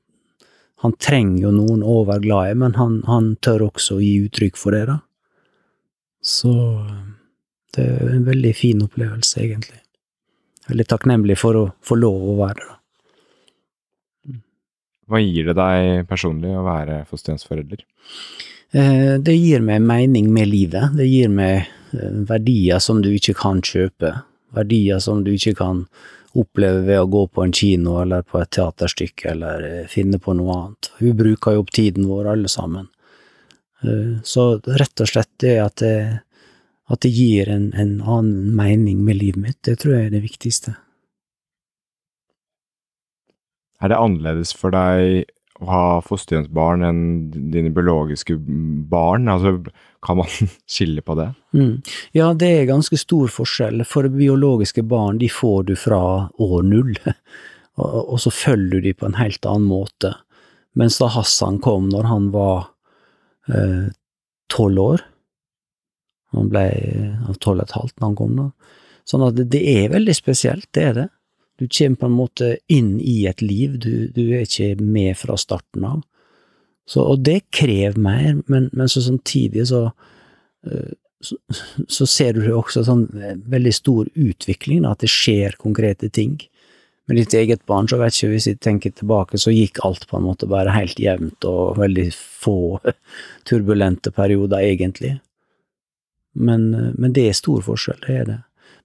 Han trenger jo noen å være glad i, men han, han tør også å gi uttrykk for det, da. Så det er en veldig fin opplevelse, egentlig. Veldig takknemlig for å få lov å være det, da. Hva gir det deg personlig å være fosterhjemsforelder? Eh, Det gir meg mening med livet. Det gir meg verdier som du ikke kan kjøpe. Verdier som du ikke kan oppleve ved å gå på en kino eller på et teaterstykke eller eh, finne på noe annet. Vi bruker jo opp tiden vår alle sammen. Eh, Så rett og slett det at det, at det gir en, en annen mening med livet mitt, det tror jeg er det viktigste. Er det annerledes for deg å ha fosterhjemsbarn enn dine biologiske barn? Altså, kan man [LAUGHS] skille på det? Mm. Ja, det er ganske stor forskjell. For biologiske barn, de får du fra år null, [LAUGHS] og, så følger du de på en helt annen måte. Mens da Hassan kom når han var eh, tolv år Han ble tolv og et halvt da han kom, da. Sånn at det er veldig spesielt, det er det. Du kommer på en måte inn i et liv, du, du er ikke med fra starten av. Så, og det krever mer, men, men så samtidig så, eh, så, så ser du også sånn eh, veldig stor utvikling, da, at det skjer konkrete ting. Med ditt eget barn, så vet ikke, hvis jeg tenker tilbake, så gikk alt på en måte bare helt jevnt, og veldig få [LAUGHS] turbulente perioder, egentlig. Men, eh, men det er stor forskjell, det er det.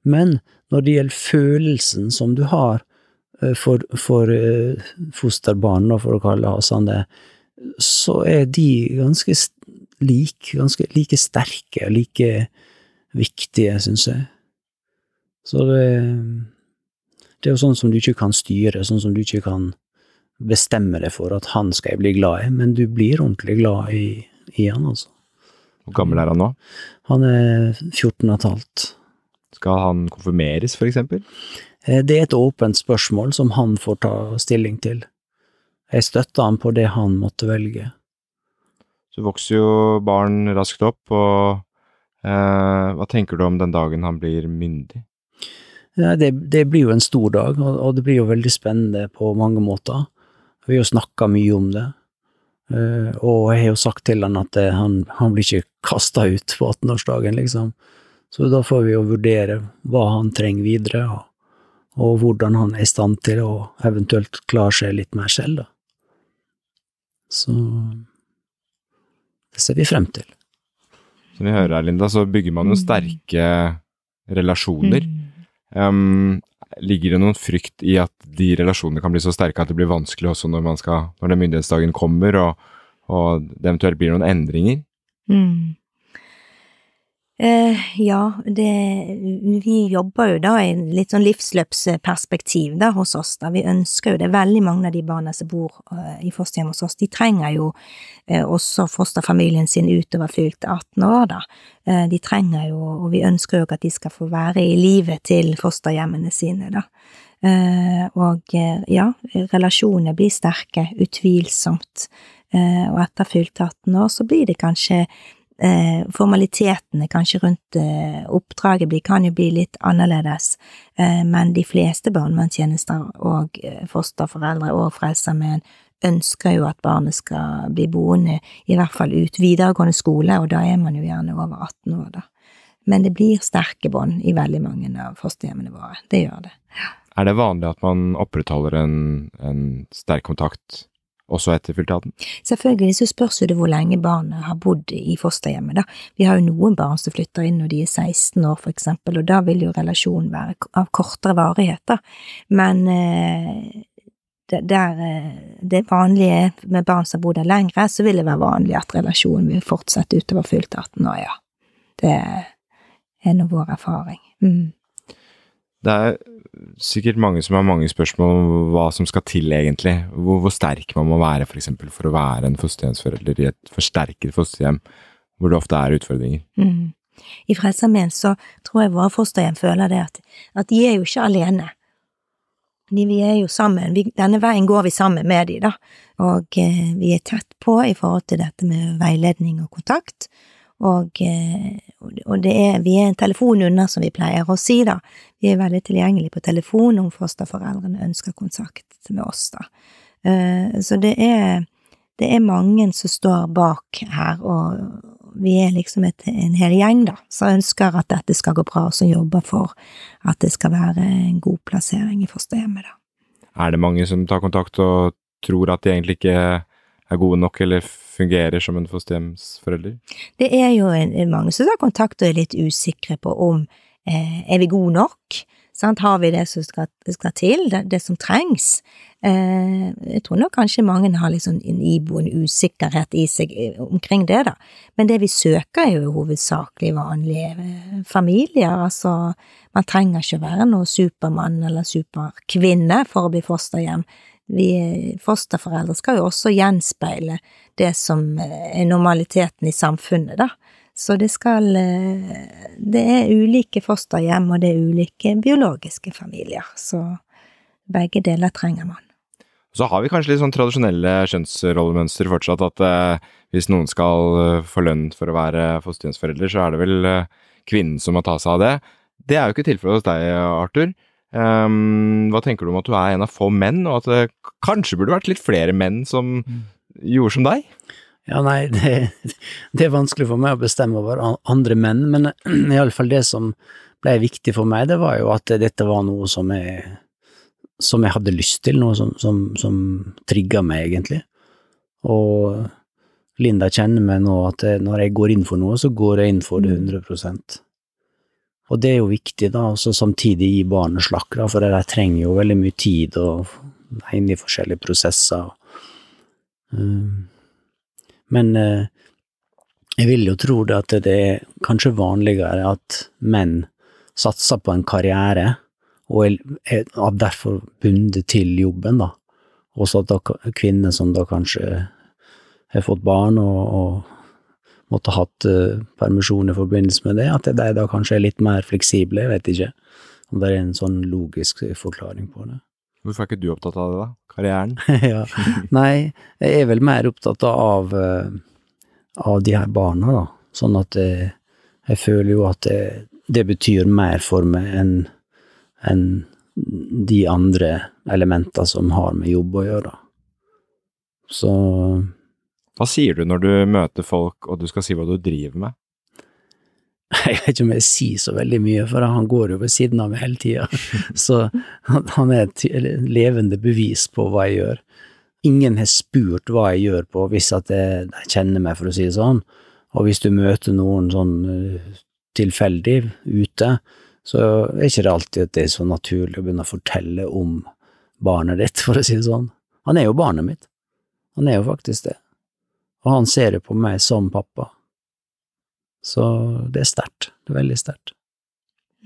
Men når det gjelder følelsen som du har for, for fosterbarn, for å kalle det sånn det, så er de ganske like, ganske like sterke og like viktige, syns jeg. Så det, det er jo sånn som du ikke kan styre, sånn som du ikke kan bestemme deg for at han skal jeg bli glad i, men du blir ordentlig glad i, i han, altså. Hvor gammel er han nå? Han er 14 og et halvt. Skal han konfirmeres, for eksempel? Eh, Det er et åpent spørsmål som han får ta stilling til. Jeg støtter han på det han måtte velge. Så vokser jo barn raskt opp, og eh, hva tenker du om den dagen han blir myndig? Ja, det, det blir jo en stor dag, og, og det blir jo veldig spennende på mange måter. Vi har jo snakka mye om det, Eh, og jeg har jo sagt til han at det, han, han blir ikke kasta ut på 18-årsdagen, liksom. Så da får vi jo vurdere hva han trenger videre, og, og hvordan han er i stand til å eventuelt klare seg litt mer selv, da. Så det ser vi frem til. Som vi hører her, Linda, så bygger man jo Mm. sterke relasjoner. Um, ligger det noen frykt i at de relasjonene kan bli så sterke at det blir vanskelig også når, man skal, når den myndighetsdagen kommer, og, og det eventuelt blir noen endringer? Mm. Eh, ja, det, vi jobber jo da i litt sånn livsløpsperspektiv da hos oss. da. Vi ønsker jo det. Veldig mange av de barna som bor eh, i fosterhjem hos oss, de trenger jo eh, også fosterfamilien sin utover fylte 18 år, da. De trenger jo, og vi ønsker jo at de skal få være i livet til fosterhjemmene sine, da. Og ja, relasjonene blir sterke, utvilsomt. Og etter fylte 18 år så blir det kanskje eh, formalitetene kanskje rundt eh, oppdraget blir, kan jo bli litt annerledes, eh, men de fleste barnevernstjenester og eh, fosterforeldre og Frelsesarmeen ønsker jo at barnet skal bli boende i hvert fall ut videregående skole, og da er man jo gjerne over 18 år, da. Men det blir sterke bånd i veldig mange av fosterhjemmene våre. Det gjør det. Er det vanlig at man opprettholder en, en sterk kontakt også etter fylte 18? Selvfølgelig så spørs jo det hvor lenge barnet har bodd i fosterhjemmet, da. Vi har jo noen barn som flytter inn når de er 16 år, for eksempel, og da vil jo relasjonen være av kortere varighet, da. Men eh, det, der eh, det vanlige med barn som bor der lengre, så vil det være vanlig at relasjonen vil fortsette utover fylte 18 år, ja. Det er nå vår erfaring. Mm. Det er sikkert mange som har mange spørsmål om hva som skal til egentlig. Hvor, hvor sterk man må være for eksempel for å være en fosterhjemsforelder i et forsterket fosterhjem, hvor det ofte er utfordringer. Mm. I Frelsesarmeen så tror jeg våre fosterhjem føler det at, at de er jo ikke alene. De, vi er jo sammen, vi, denne veien går vi sammen med de, da, og eh, vi er tett på i forhold til dette med veiledning og kontakt, Og, eh, og det er, vi er en telefon unna, som vi pleier å si, da. Vi er veldig tilgjengelige på telefon om fosterforeldrene ønsker kontakt med oss, da. Eh, så det er, det er mange som står bak her, og vi er liksom et, en hel gjeng, da, som ønsker at dette skal gå bra, og som jobber for at det skal være en god plassering i fosterhjemmet, da. Er det mange som tar kontakt og tror at de egentlig ikke er gode nok eller fungerer som en fosterhjemsforelder? Det er jo en, mange som tar kontakt og er litt usikre på om eh, er vi gode nok. Sant? Har vi det som skal, skal til, det, det, som trengs? Eh, jeg tror nok kanskje mange har liksom en iboende usikkerhet i seg eh, omkring det, da. Men det vi søker er jo hovedsakelig vanlige eh, familier, altså man trenger ikke være noe supermann eller superkvinne for å bli fosterhjem vi fosterforeldre skal jo også gjenspeile det som er normaliteten i samfunnet, da. Så det skal Det er ulike fosterhjem, og det er ulike biologiske familier, så begge deler trenger man. Så har vi kanskje litt sånn tradisjonelle kjønnsrollemønster fortsatt, at eh, hvis noen skal eh, få lønn for å være fosterhjemsforelder, så er det vel eh, kvinnen som må ta seg av det. Det er jo ikke tilfellet hos deg, Arthur. Um, hva tenker du om at du er en av få menn, og at det kanskje burde vært litt flere menn som mm. gjorde som deg? Ja, nei, [LAUGHS] det, det, er vanskelig for meg å bestemme over andre menn, men [CLEARS THROAT] iallfall det som ble viktig for meg, det var jo at dette var noe som jeg, som jeg hadde lyst til, noe som, som, som trigga meg, egentlig. Og Linda kjenner meg nå at når jeg går inn for noe, så går jeg inn for det 100 mm. Og det er jo viktig, da, og samtidig gi barnet slakk, for de trenger jo veldig mye tid og er inne i forskjellige prosesser. Um, men uh, jeg vil jo tro det at det er kanskje vanligere at menn satser på en karriere, og er derfor bundet til jobben, da. Også at da, kvinner som da kanskje har fått barn og, og måtte hatt uh, permisjon i forbindelse med det, at de da kanskje er litt mer fleksible, jeg vet ikke om det er en sånn logisk forklaring på det. Hvorfor er ikke du opptatt av det, da? Karrieren? [LAUGHS] ja, Nei, jeg er vel mer opptatt av, uh, av de her barna, da. Sånn at jeg, jeg føler jo at det, det, betyr mer for meg enn en de andre elementene som har med jobb å gjøre. Så hva sier du når du møter folk og du skal si hva du driver med? [LAUGHS] Jeg vet ikke om jeg sier så veldig mye, for han går jo ved siden av meg hele tida. [LAUGHS] Så han er et levende bevis på hva jeg gjør. Ingen har spurt hva jeg gjør på hvis at jeg, kjenner meg, for å si det sånn. Og hvis du møter noen sånn eh, tilfeldig ute, så er ikke det alltid at det er så naturlig å begynne å fortelle om barnet ditt, for å si det sånn. Han er jo barnet mitt. Han er jo faktisk det og han ser jo på meg som pappa. Så det er sterkt. Det er veldig sterkt.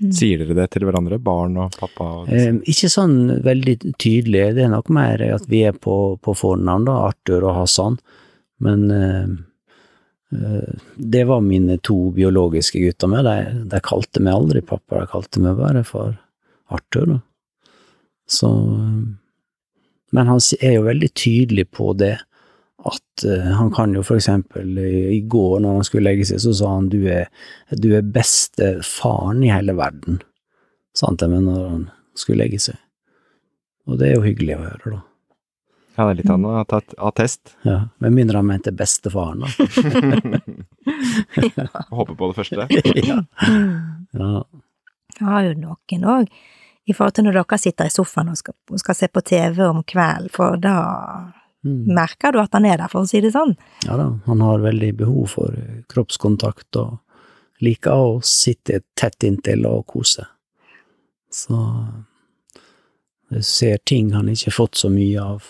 Mm. Sier dere det til hverandre, barn og pappa? Og eh, ikke sånn veldig tydelig, det er nok mer at vi er på, på fornavn, da, Arthur og Hassan, men eh, eh, det var mine to biologiske gutter med, de, de, kalte meg aldri pappa, de kalte meg bare for Arthur, da. Så Men han er jo veldig tydelig på det, at uh, han kan jo for eksempel i, i går når han skulle legge seg, så sa han du er, du er beste faren i hele verden, sa han til meg når han skulle legge seg. Og det er jo hyggelig å høre, da. Ja, det er litt av noe attest. Ja, med mindre han mente bestefaren, da. [LAUGHS] ja. [LAUGHS] Håper på det første. [LAUGHS] ja. ja. Jeg har jo noen òg, i forhold til når dere sitter i sofaen og skal, skal se på TV om kvelden, for da Mm. Merker du at han er der, for å si det sånn? Ja da, han har veldig behov for kroppskontakt og liker å sitte tett inntil og kose. Så jeg ser ting han ikke har fått så mye av.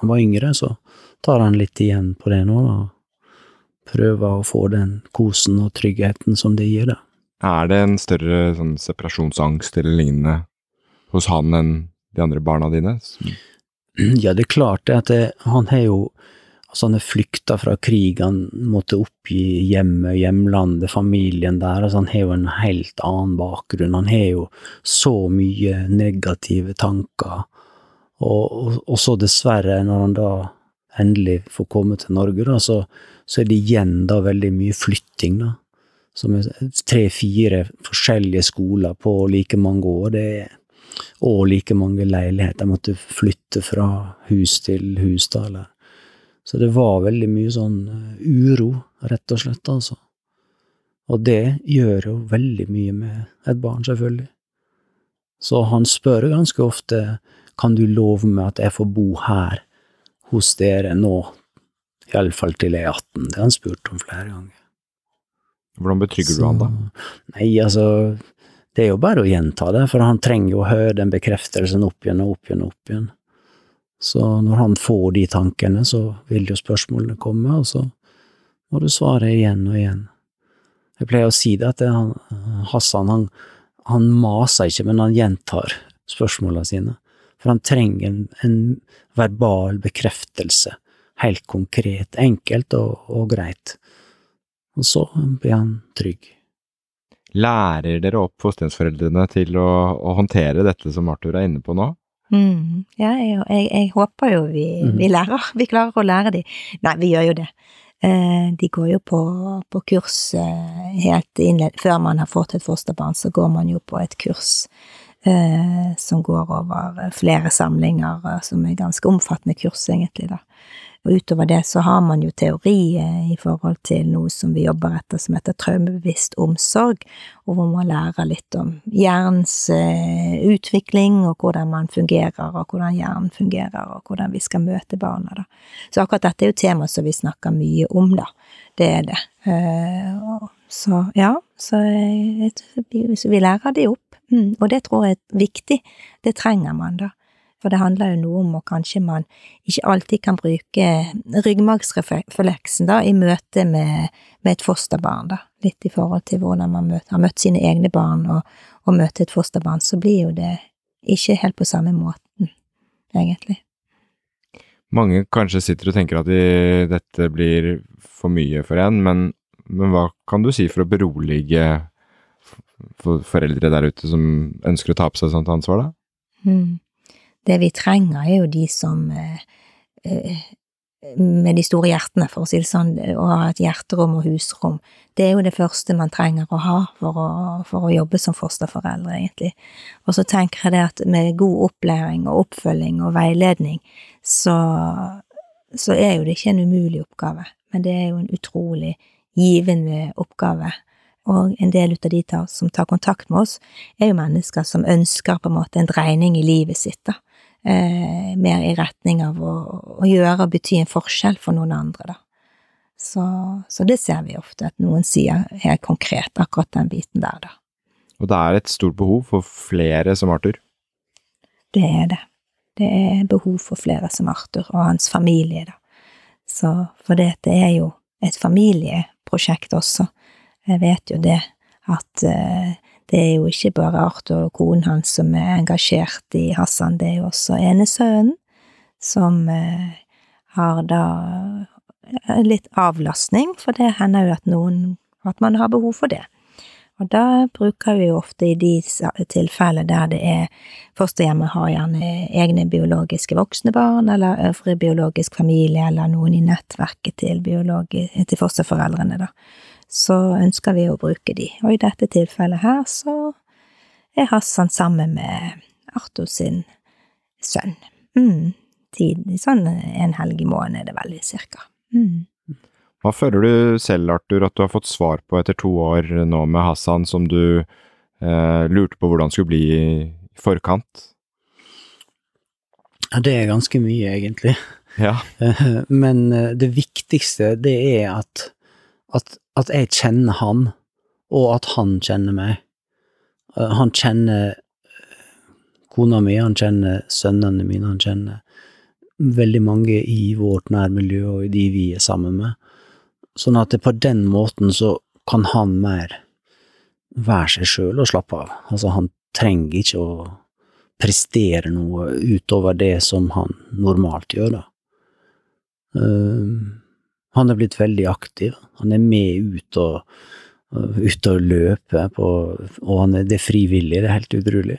Han var yngre, så tar han litt igjen på det nå, da. Prøver å få den kosen og tryggheten som det gir, da. Er det en større sånn separasjonsangst eller lignende hos han enn de andre barna dine? [CLEARS THROAT] Ja, det er klart at det, han har jo Altså, han har flykta fra krig, han måtte oppgi hjemmet, hjemlandet, familien der. Altså, han har jo en helt annen bakgrunn. Han har jo så mye negative tanker. Og, og, og så dessverre, når han da endelig får komme til Norge, da, så, så er det igjen da veldig mye flytting, da. Som tre-fire forskjellige skoler på like mange år. Det er, og like mange leiligheter. Jeg måtte flytte fra hus til hus, da, eller Så det var veldig mye sånn eh, uro, rett og slett, altså. Og det gjør jo veldig mye med et barn, selvfølgelig. Så han spør ganske ofte kan du love meg at jeg får bo her hos dere nå, iallfall til jeg er 18. Det har han spurt om flere ganger. Hvordan betrygger du han da? Nei, altså, det er jo bare å gjenta det, for han trenger jo å høre den bekreftelsen opp igjen og opp igjen og opp igjen. Så når han får de tankene, så vil jo spørsmålene komme, og så må du svare igjen og igjen. Jeg pleier å si det at det, han, Hassan, han, han maser ikke, men han gjentar spørsmålene sine. For han trenger en, en verbal bekreftelse, helt konkret, enkelt og, og greit. Og så blir han trygg. Lærer dere opp fosterhjemsforeldrene til å, å, håndtere dette som Arthur er inne på nå? Mm, ja, jeg, jeg, jeg, håper jo vi, mm. vi, lærer. Vi klarer å lære dem. Nei, vi gjør jo det. Eh, de går jo på, på kurs eh, helt innledd, Før man har fått et fosterbarn, så går man jo på et kurs eh, som går over flere samlinger, som er ganske omfattende kurs, egentlig, da. Og utover det så har man jo teori i forhold til noe som vi jobber etter som heter traumebevisst omsorg, og hvor man lærer litt om hjernens eh, utvikling, og hvordan man fungerer, og hvordan hjernen fungerer, og hvordan vi skal møte barna, da. Så akkurat dette er jo tema som vi snakker mye om, da. Det er det. Eh, så ja, så vi lærer de opp. Mm, og det tror jeg er viktig. Det trenger man, da. For det handler jo noe om at kanskje man ikke alltid kan bruke ryggmargsrefleksen da, i møte med, med, et fosterbarn, da. Litt i forhold til hvordan man møter, har møtt sine egne barn og, og møter et fosterbarn, så blir jo det ikke helt på samme måten, egentlig. Mange kanskje sitter og tenker at de, dette blir for mye for en, men, men hva kan du si for å berolige for foreldre der ute som ønsker å ta på seg sånt ansvar, da? Mm. Det vi trenger, er jo de som eh, eh, med de store hjertene, for å si det sånn, å ha et hjerterom og husrom. Det er jo det første man trenger å ha for å, for å jobbe som fosterforeldre, egentlig. Og så tenker jeg det at med god opplæring og oppfølging og veiledning, så, så er jo det ikke en umulig oppgave, men det er jo en utrolig givende oppgave. Og en del av de som tar kontakt med oss, er jo mennesker som ønsker på en måte en dreining i livet sitt, da eh, mer i retning av å, å, gjøre og bety en forskjell for noen andre, da. Så, så, det ser vi ofte, at noen sier helt konkret akkurat den biten der, da. Og det er et stort behov for flere som Arthur? Det er det. Det er behov for flere som Arthur og hans familie, da. Så, for det, det er jo et familieprosjekt også. Jeg vet jo det, at uh, det er jo ikke bare Arthur og konen hans som er engasjert i Hassan, det er jo også enesønnen, som eh, har da eh, litt avlastning, for det hender jo at noen at man har behov for det. Og da bruker vi jo ofte i de tilfeller der det er fosterhjemmet har gjerne egne biologiske voksne barn, eller øvrig biologisk familie, eller noen i nettverket til, til fosterforeldrene, da så ønsker vi å bruke de, og i dette tilfellet her så er Hassan sammen med Arthur sin sønn. Mm. Tid, sånn en helg i måneden er det veldig cirka. Mm. Hva føler du selv, Arthur, at du har fått svar på etter to år nå med Hassan, som du eh, lurte på hvordan skulle bli i forkant? Ja, det er ganske mye, egentlig. Ja. [LAUGHS] Men eh, det viktigste, det er at, at at jeg kjenner han, og at han kjenner meg. Eh, han kjenner eh, kona mi, han kjenner sønnene mine, han kjenner veldig mange i vårt nærmiljø og de vi er sammen med. Sånn at det på den måten så kan han mer være seg sjøl og slappe av. Altså, han trenger ikke å prestere noe utover det som han normalt gjør, da. Uh, han er blitt veldig aktiv. Han er med ut og, ut og løper på, og er, det er frivillig, det er helt utrolig.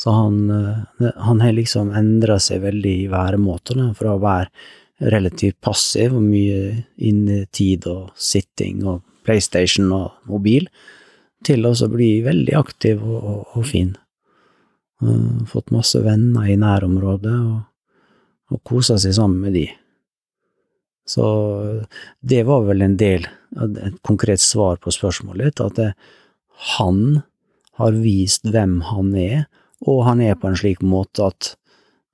Så han, eh, han har liksom endra seg veldig i væremåte, fra å være relativt passiv og mye innetid og sitting og PlayStation og mobil, til å bli veldig aktiv og, og, og fin. Uh, fått masse venner i nærområdet og, og kosa seg sammen med de. Så det var vel en del, et konkret svar på spørsmålet ditt, at det, han har vist hvem han er, og han er på en slik måte at,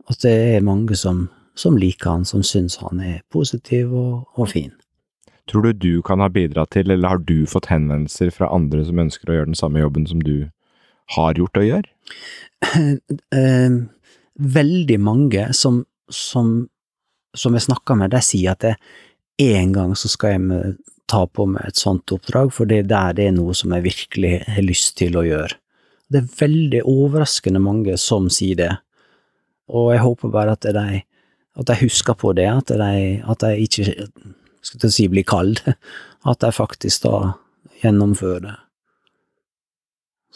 at det er mange som, som liker han, som syns han er positiv og, og fin. Tror du du kan ha bidratt til, eller har du fått henvendelser fra andre som ønsker å gjøre den samme jobben som du har gjort og gjør? [CLEARS THROAT] Eh, veldig mange som, som, som jeg snakker med, de sier at én gang så skal jeg ta på meg et sånt oppdrag, for det er der det er noe som jeg virkelig har lyst til å gjøre. Det er veldig overraskende mange som sier det, og jeg håper bare at de, at de husker på det, at de, at de ikke skal å si blir kald, [LAUGHS] at de faktisk da gjennomfører det.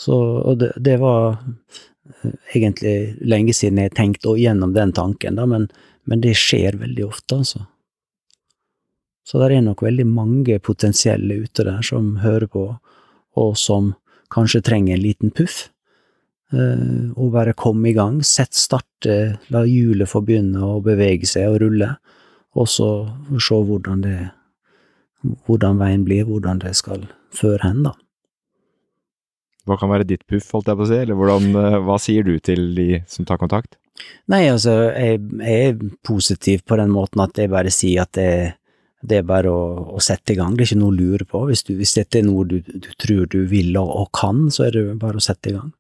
Så, og det, det, var eh, egentlig lenge siden jeg tenkte gjennom den tanken, da, men, men det skjer veldig ofte, altså. Så det er nok veldig mange potensielle ute der som hører på, og som kanskje trenger en liten puff. Uh, og bare komme i gang, sett starte, la hjulet få begynne å bevege seg og rulle, og så se hvordan det hvordan veien blir, hvordan det skal føre hen, da. Hva kan være ditt puff, holdt jeg på å si, eller hvordan, eh, hva sier du til de som tar kontakt? Nei, altså, jeg, jeg er positiv på den måten at jeg bare sier at det, det er bare å, å, sette i gang, det er ikke noe å lure på. Hvis, du, hvis dette er noe du, du, tror du vil og, og, kan, så er det bare å sette i gang.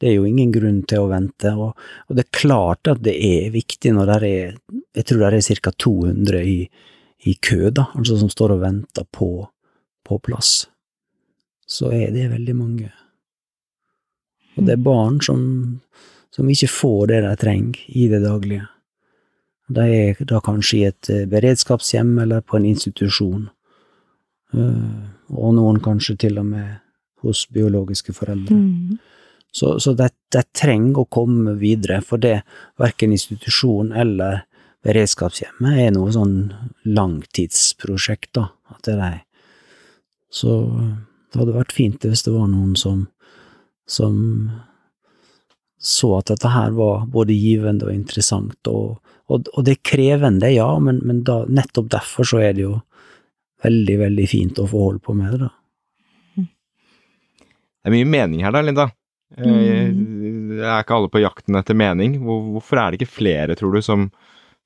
Det er jo ingen grunn til å vente, og, og det er klart at det er viktig når det er Jeg tror det er ca. 200 i, i kø, da, altså som står og venter på, på plass. Så er det veldig mange. Og det er barn som, som ikke får det de trenger i det daglige. De er da kanskje i et eh, beredskapshjem eller på en institusjon, eh, og noen kanskje til og med hos biologiske foreldre. Mm. Så, så de, de, trenger å komme videre, for det verken institusjon eller beredskapshjemmet er noe sånn langtidsprosjekt, da. At det er Så det hadde vært fint hvis det var noen som, som så at dette her var både givende og interessant, og, og, og det er krevende, ja, men, men da, nettopp derfor så er det jo veldig, veldig fint å få holde på med det, da. Det er mye mening her da, Linda. Mm. Er ikke alle på jakten etter mening? Hvorfor er det ikke flere, tror du, som,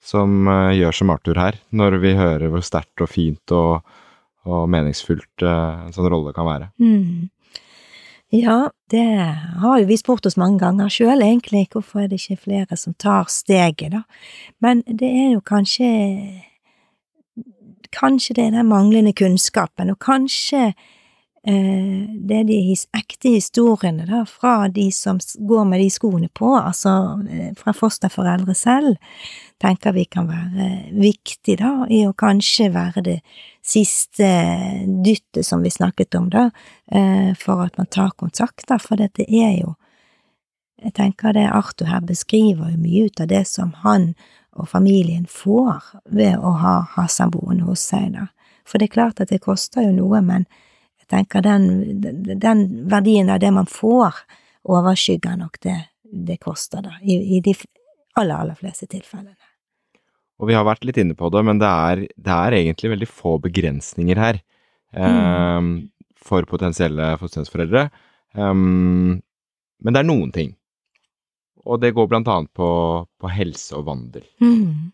som uh, gjør som Arthur her, når vi hører hvor sterkt og fint og, og meningsfullt uh, en sånn rolle kan være? Mm. Ja, det har jo vi spurt oss mange ganger sjøl, egentlig. Hvorfor er det ikke flere som tar steget, da? Men det er jo kanskje Kanskje det er den manglende kunnskapen, og kanskje det er de ekte historiene da, fra de som går med de skoene på, altså eh, fra fosterforeldre selv, tenker vi kan være viktig da, i å kanskje være det siste dyttet som vi snakket om, da, eh, for at man tar kontakt, da, for dette er jo Jeg tenker det Arthur her beskriver jo mye ut av det som han og familien får ved å ha Hassan boende hos seg, da. For det er klart at det koster jo noe, men jeg tenker den, den verdien av det man får, overskygger nok det det koster, da, i, i de aller, aller fleste tilfellene. Og vi har vært litt inne på det, men det er, det er egentlig veldig få begrensninger her eh, mm. for potensielle fosterhjemsforeldre. Um, men det er noen ting. Og det går blant annet på, på helse og vandel. Mm.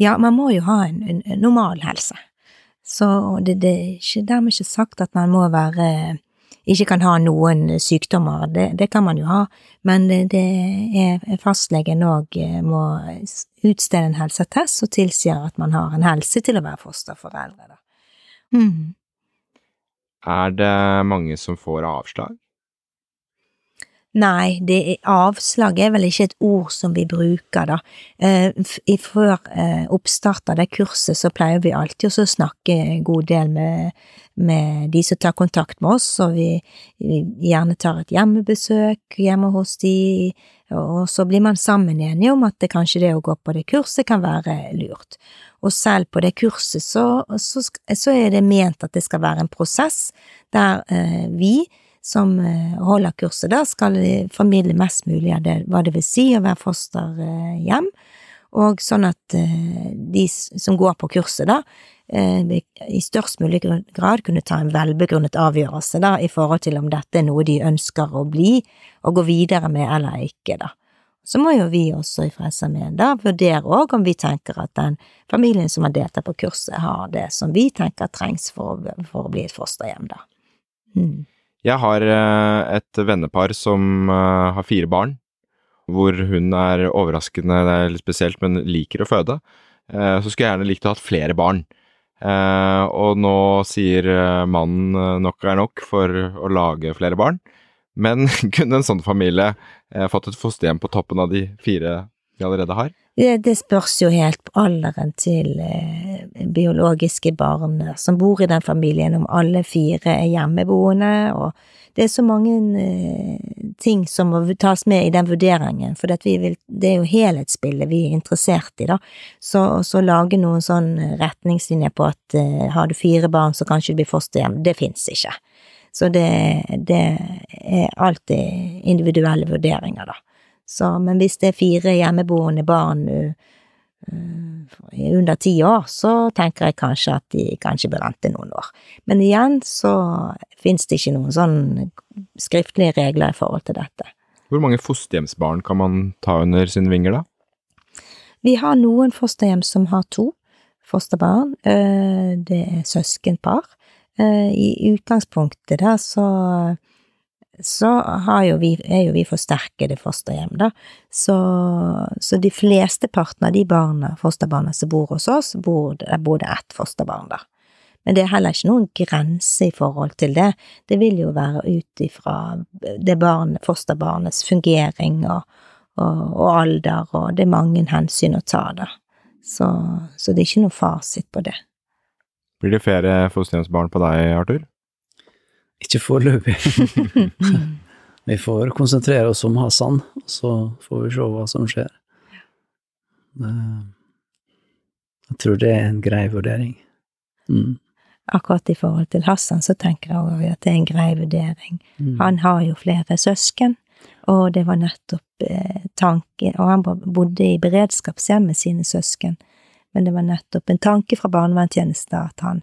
Ja, man må jo ha en, en, en normal helse. Så det, det, er ikke dermed ikke sagt at man må være ikke kan ha noen sykdommer, det, det kan man jo ha, men det, det er fastlegen òg eh, må utstede en helseattest som tilsier at man har en helse til å være fosterforeldre. Da. Mm. Er det mange som får avslag? Nei, det er, avslag er vel ikke et ord som vi bruker, da. Eh, før eh, oppstart av det kurset så pleier vi alltid å snakke en god del med, med de som tar kontakt med oss, og vi, vi gjerne tar et hjemmebesøk hjemme hos de, og så blir man sammen enige om at det kanskje det å gå på det kurset kan være lurt. Og selv på det kurset så, så, så er det ment at det skal være en prosess der eh, vi som eh, holder kurset, da skal formidle mest mulig av det, hva det vil si å være fosterhjem, og sånn at eh, de som går på kurset, da, eh, i størst mulig grad kunne ta en velbegrunnet avgjørelse da, i forhold til om dette er noe de ønsker å bli og gå videre med eller ikke, da. Så må jo vi også i Frelsesarmeen da vurdere òg om vi tenker at den familien som har deltatt på kurset, har det som vi tenker trengs for for å bli et fosterhjem, da. Mm. Jeg har eh, et vennepar som eh, har fire barn, hvor hun er overraskende, det er litt spesielt, men liker å føde. Eh, Så skulle jeg gjerne likt å ha hatt flere barn. Og nå sier mannen nok er nok for å lage flere barn. Men [LAUGHS] kunne en sånn familie fått et fosterhjem på toppen av de fire de allerede har? Det, det spørs jo helt på alderen til eh, biologiske barn som bor i den familien, om alle fire er hjemmeboende, og det er så mange eh, ting som må tas med i den vurderingen, for vil, det er jo helhetsbildet vi er interessert i, da. Så, så lage noen sånn retningslinjer på at eh, har du fire barn, så kanskje du blir fosterhjem, det fins ikke. Så det, det er alltid individuelle vurderinger, da. Så, men hvis det er fire hjemmeboende barn uh, under ti år, så tenker jeg kanskje at de kanskje bør vente noen år. Men igjen så finnes det ikke noen sånn skriftlige regler i forhold til dette. Hvor mange fosterhjemsbarn kan man ta under sine vinger, da? Vi har noen fosterhjem som har to fosterbarn. eh, Det er søskenpar. Eh, I utgangspunktet da så så jo vi, er jo vi forsterkede fosterhjem, da. Så, så de fleste partene av de barna, fosterbarna som bor hos oss, bor, der bor det ett fosterbarn der. Men det er heller ikke noen grense i forhold til det. Det vil jo være ut ifra det barn, fosterbarnets fungering og, og, og alder, og det er mange hensyn å ta, da. Så, så det er ikke noe fasit på det. Blir det flere fosterhjemsbarn på deg, Arthur? Ikke foreløpig. [LAUGHS] vi får konsentrere oss om Hassan, og så får vi se hva som skjer. Det- Jeg tror det er en grei vurdering. Mm. Akkurat i forhold til Hassan, så tenker jeg også at det er en grei vurdering. Mm. Han har jo flere søsken, og det var nettopp eh, tanken Og han bodde i beredskapshjem med sine søsken, men det var nettopp en tanke fra barnevernstjenesten at han,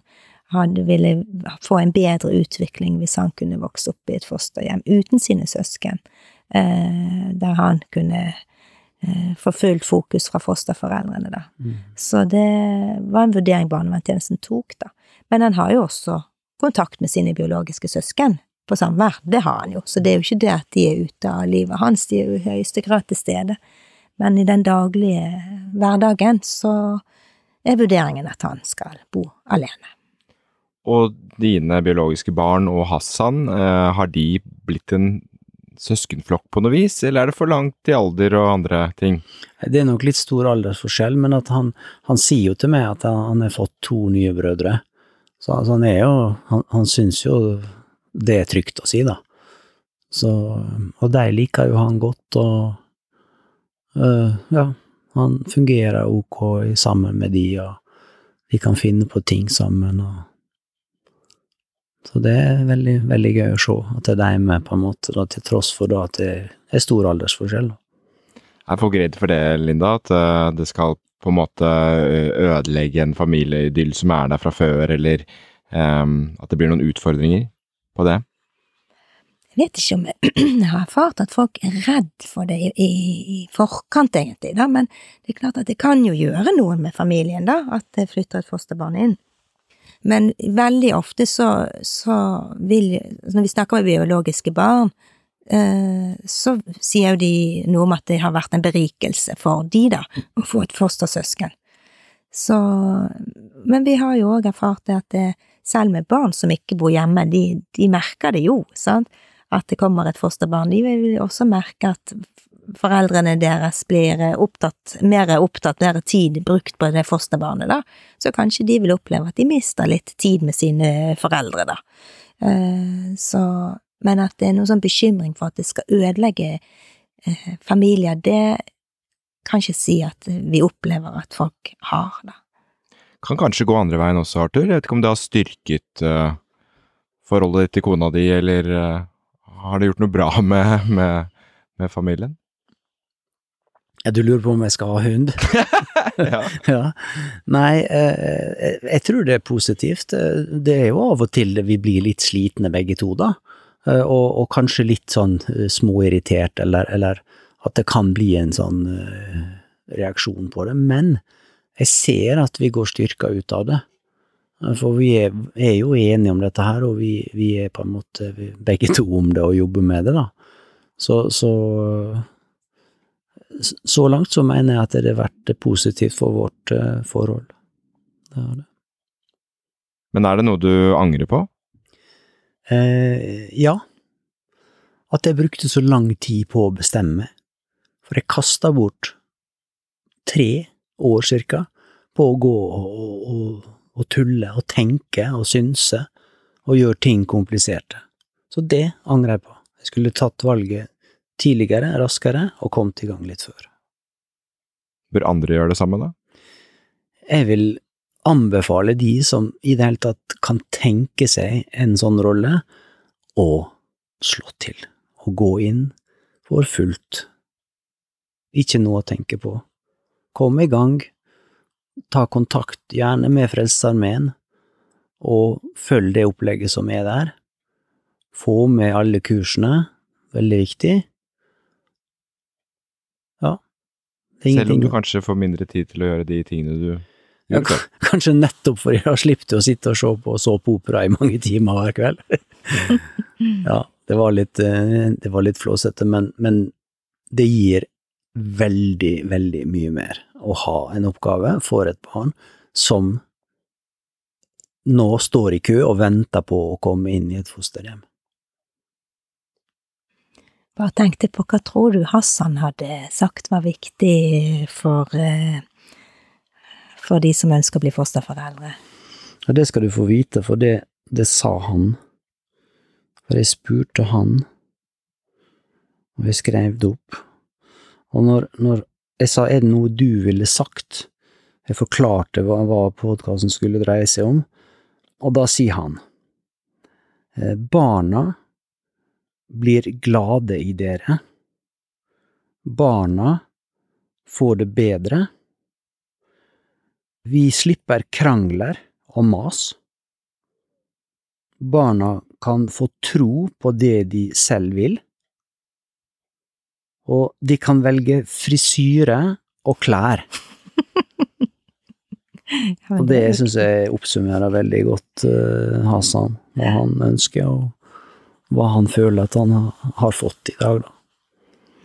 han ville få en bedre utvikling hvis han kunne vokse opp i et fosterhjem uten sine søsken, eh, der han kunne eh, få fullt fokus fra fosterforeldrene, da. Mm. Så det var en vurdering barnevernstjenesten tok, da. Men han har jo også kontakt med sine biologiske søsken på samvær. Det har han jo, så det er jo ikke det at de er ute av livet hans, de er jo i høyeste grad til stede. Men i den daglige hverdagen så er vurderingen at han skal bo alene. Og dine biologiske barn og Hassan, eh, har de blitt en søskenflokk på noe vis, eller er det for langt i alder og andre ting? Det er nok litt stor aldersforskjell, men han, han sier jo til meg at han har fått to nye brødre. Så altså, han er jo Han, han syns jo det er trygt å si, da. Så Og de liker jo han godt, og øh, ja, han fungerer ok sammen med de, og de kan finne på ting sammen, og Så det er veldig, veldig gøy å se at det er deg med, på en måte, da, til tross for da at det er stor aldersforskjell. Er folk redd for det, Linda? At eh, det skal på en måte eh, ødelegge en familieidyll som er der fra før, eller um, at det blir noen utfordringer på det? Jeg vet ikke om jeg, [CLEARS THROAT] jeg har erfart at folk er redd for det i, i, i forkant, egentlig, da, men det er klart at det kan jo gjøre noe med familien, da, at det flytter et fosterbarn inn. Men veldig ofte så, så vil Når vi snakker med biologiske barn, eh, så sier jo de noe om at det har vært en berikelse for de, da, å få et fostersøsken. Så Men vi har jo òg erfart det at det, selv med barn som ikke bor hjemme, de, de merker det jo, sant at det kommer et fosterbarn, de vil også merke at foreldrene deres blir opptatt, mer opptatt, mer tid brukt på det fosterbarnet, da, så kanskje de vil oppleve at de mister litt tid med sine foreldre, da. Eh, så, men at det er noe sånn bekymring for at det skal ødelegge eh, familier, det kan ikke si at vi opplever at folk har, da. Kan kanskje gå andre veien også, Arthur. Jeg vet ikke om det har styrket forholdet ditt til kona di, eller har det gjort noe bra med, med, med familien? Ja, du lurer på om jeg skal ha hund? [LAUGHS] ja. [LAUGHS] ja. Nei, eh, jeg tror det er positivt. Det er jo av og til vi blir litt slitne begge to, da. Eh, og, og, kanskje litt sånn eh, småirritert, eller, eller, at det kan bli en sånn eh, reaksjon på det. Men jeg ser at vi går styrka ut av det. For vi er, er, jo enige om dette her, og vi, vi er på en måte begge to om det og jobber med det, da. Så, så så langt så mener jeg at det har vært positivt for vårt uh, forhold. Det er det. Men er det noe du angrer på? Eh, ja. At jeg brukte så lang tid på å bestemme. For jeg kasta bort tre år cirka på å gå og, og, og tulle og tenke og synse og gjøre ting kompliserte. Så det angrer jeg på. Jeg skulle tatt valget tidligere, raskere, og kommet i gang litt før. Bør andre gjøre det samme, da? Jeg vil anbefale de som i det hele tatt kan tenke seg en sånn rolle, å slå til, og gå inn for fullt. Ikke noe å tenke på. Kom i gang, ta kontakt, gjerne med Frelsesarmeen, og følg det opplegget som er der. Få med alle kursene, veldig viktig, Selv om du kanskje får mindre tid til å gjøre de tingene du ja, [LAUGHS] Kanskje nettopp fordi da har du å sitte og se på såpeopera i mange timer hver kveld. [LAUGHS] ja, det var litt, eh, det var litt flåsete, men, men det gir veldig, veldig mye mer å ha en oppgave for et barn som nå står i kø og venter på å komme inn i et fosterhjem. Bare tenkte på hva tror du Hassan hadde sagt var viktig for, eh, for de som ønsker å bli fosterforeldre? Ja, det skal du få vite, for det, det sa han. For jeg spurte han, og jeg skrev det opp. Og når, når jeg sa er det noe du ville sagt, jeg forklarte hva, hva podkasten skulle dreie seg om, og da sier han eh, barna blir glade i dere. Barna får det bedre. Vi slipper krangler og mas. Barna kan få tro på det de selv vil. Og de kan velge frisyre og klær. [LAUGHS] og det syns jeg oppsummerer veldig godt uh, Hasan, hva han ønsker. og hva han føler at han har fått i dag, da.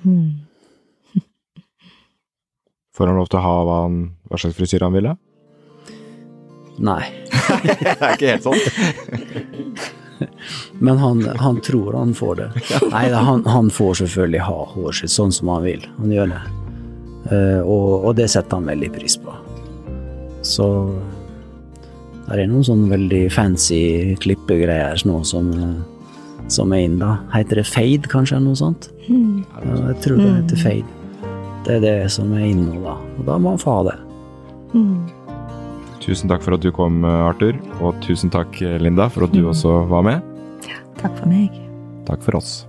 Mm. [LAUGHS] Får han lov til å ha hva, han, hva slags frisyre han ville? Nei. [LAUGHS] det er ikke helt sånn. [LAUGHS] Men han, han, tror han får det. Nei, han, han, får selvfølgelig ha håret sitt sånn som han vil. Han gjør det. Uh, og, og, det setter han veldig pris på. Så det er noen sånn veldig fancy klippegreier nå som uh, som er inne, da. Heter det fade, kanskje, eller noe sånt? Mm. Ja, jeg tror det heter mm. fade. Det er det som er inne nå, da. Og da må man få ha det. Mm. Tusen takk for at du kom, Arthur. Og tusen takk, Linda, for at du mm. også var med. Ja, takk for meg. Takk for oss.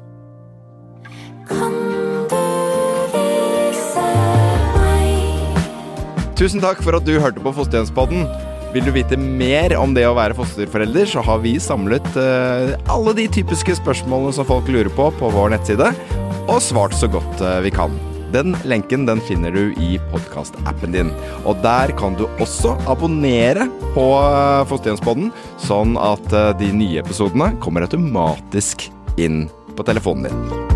Tusen takk for at du hørte på Fosterhjemspodden. Vil du vite mer om det å være fosterforelder, så har vi samlet uh, alle de typiske spørsmålene som folk lurer på, på vår nettside, og svart så godt uh, vi kan. Den lenken den finner du i podkastappen din. Og der kan du også abonnere på uh, sånn at de nye episodene kommer automatisk inn på telefonen din.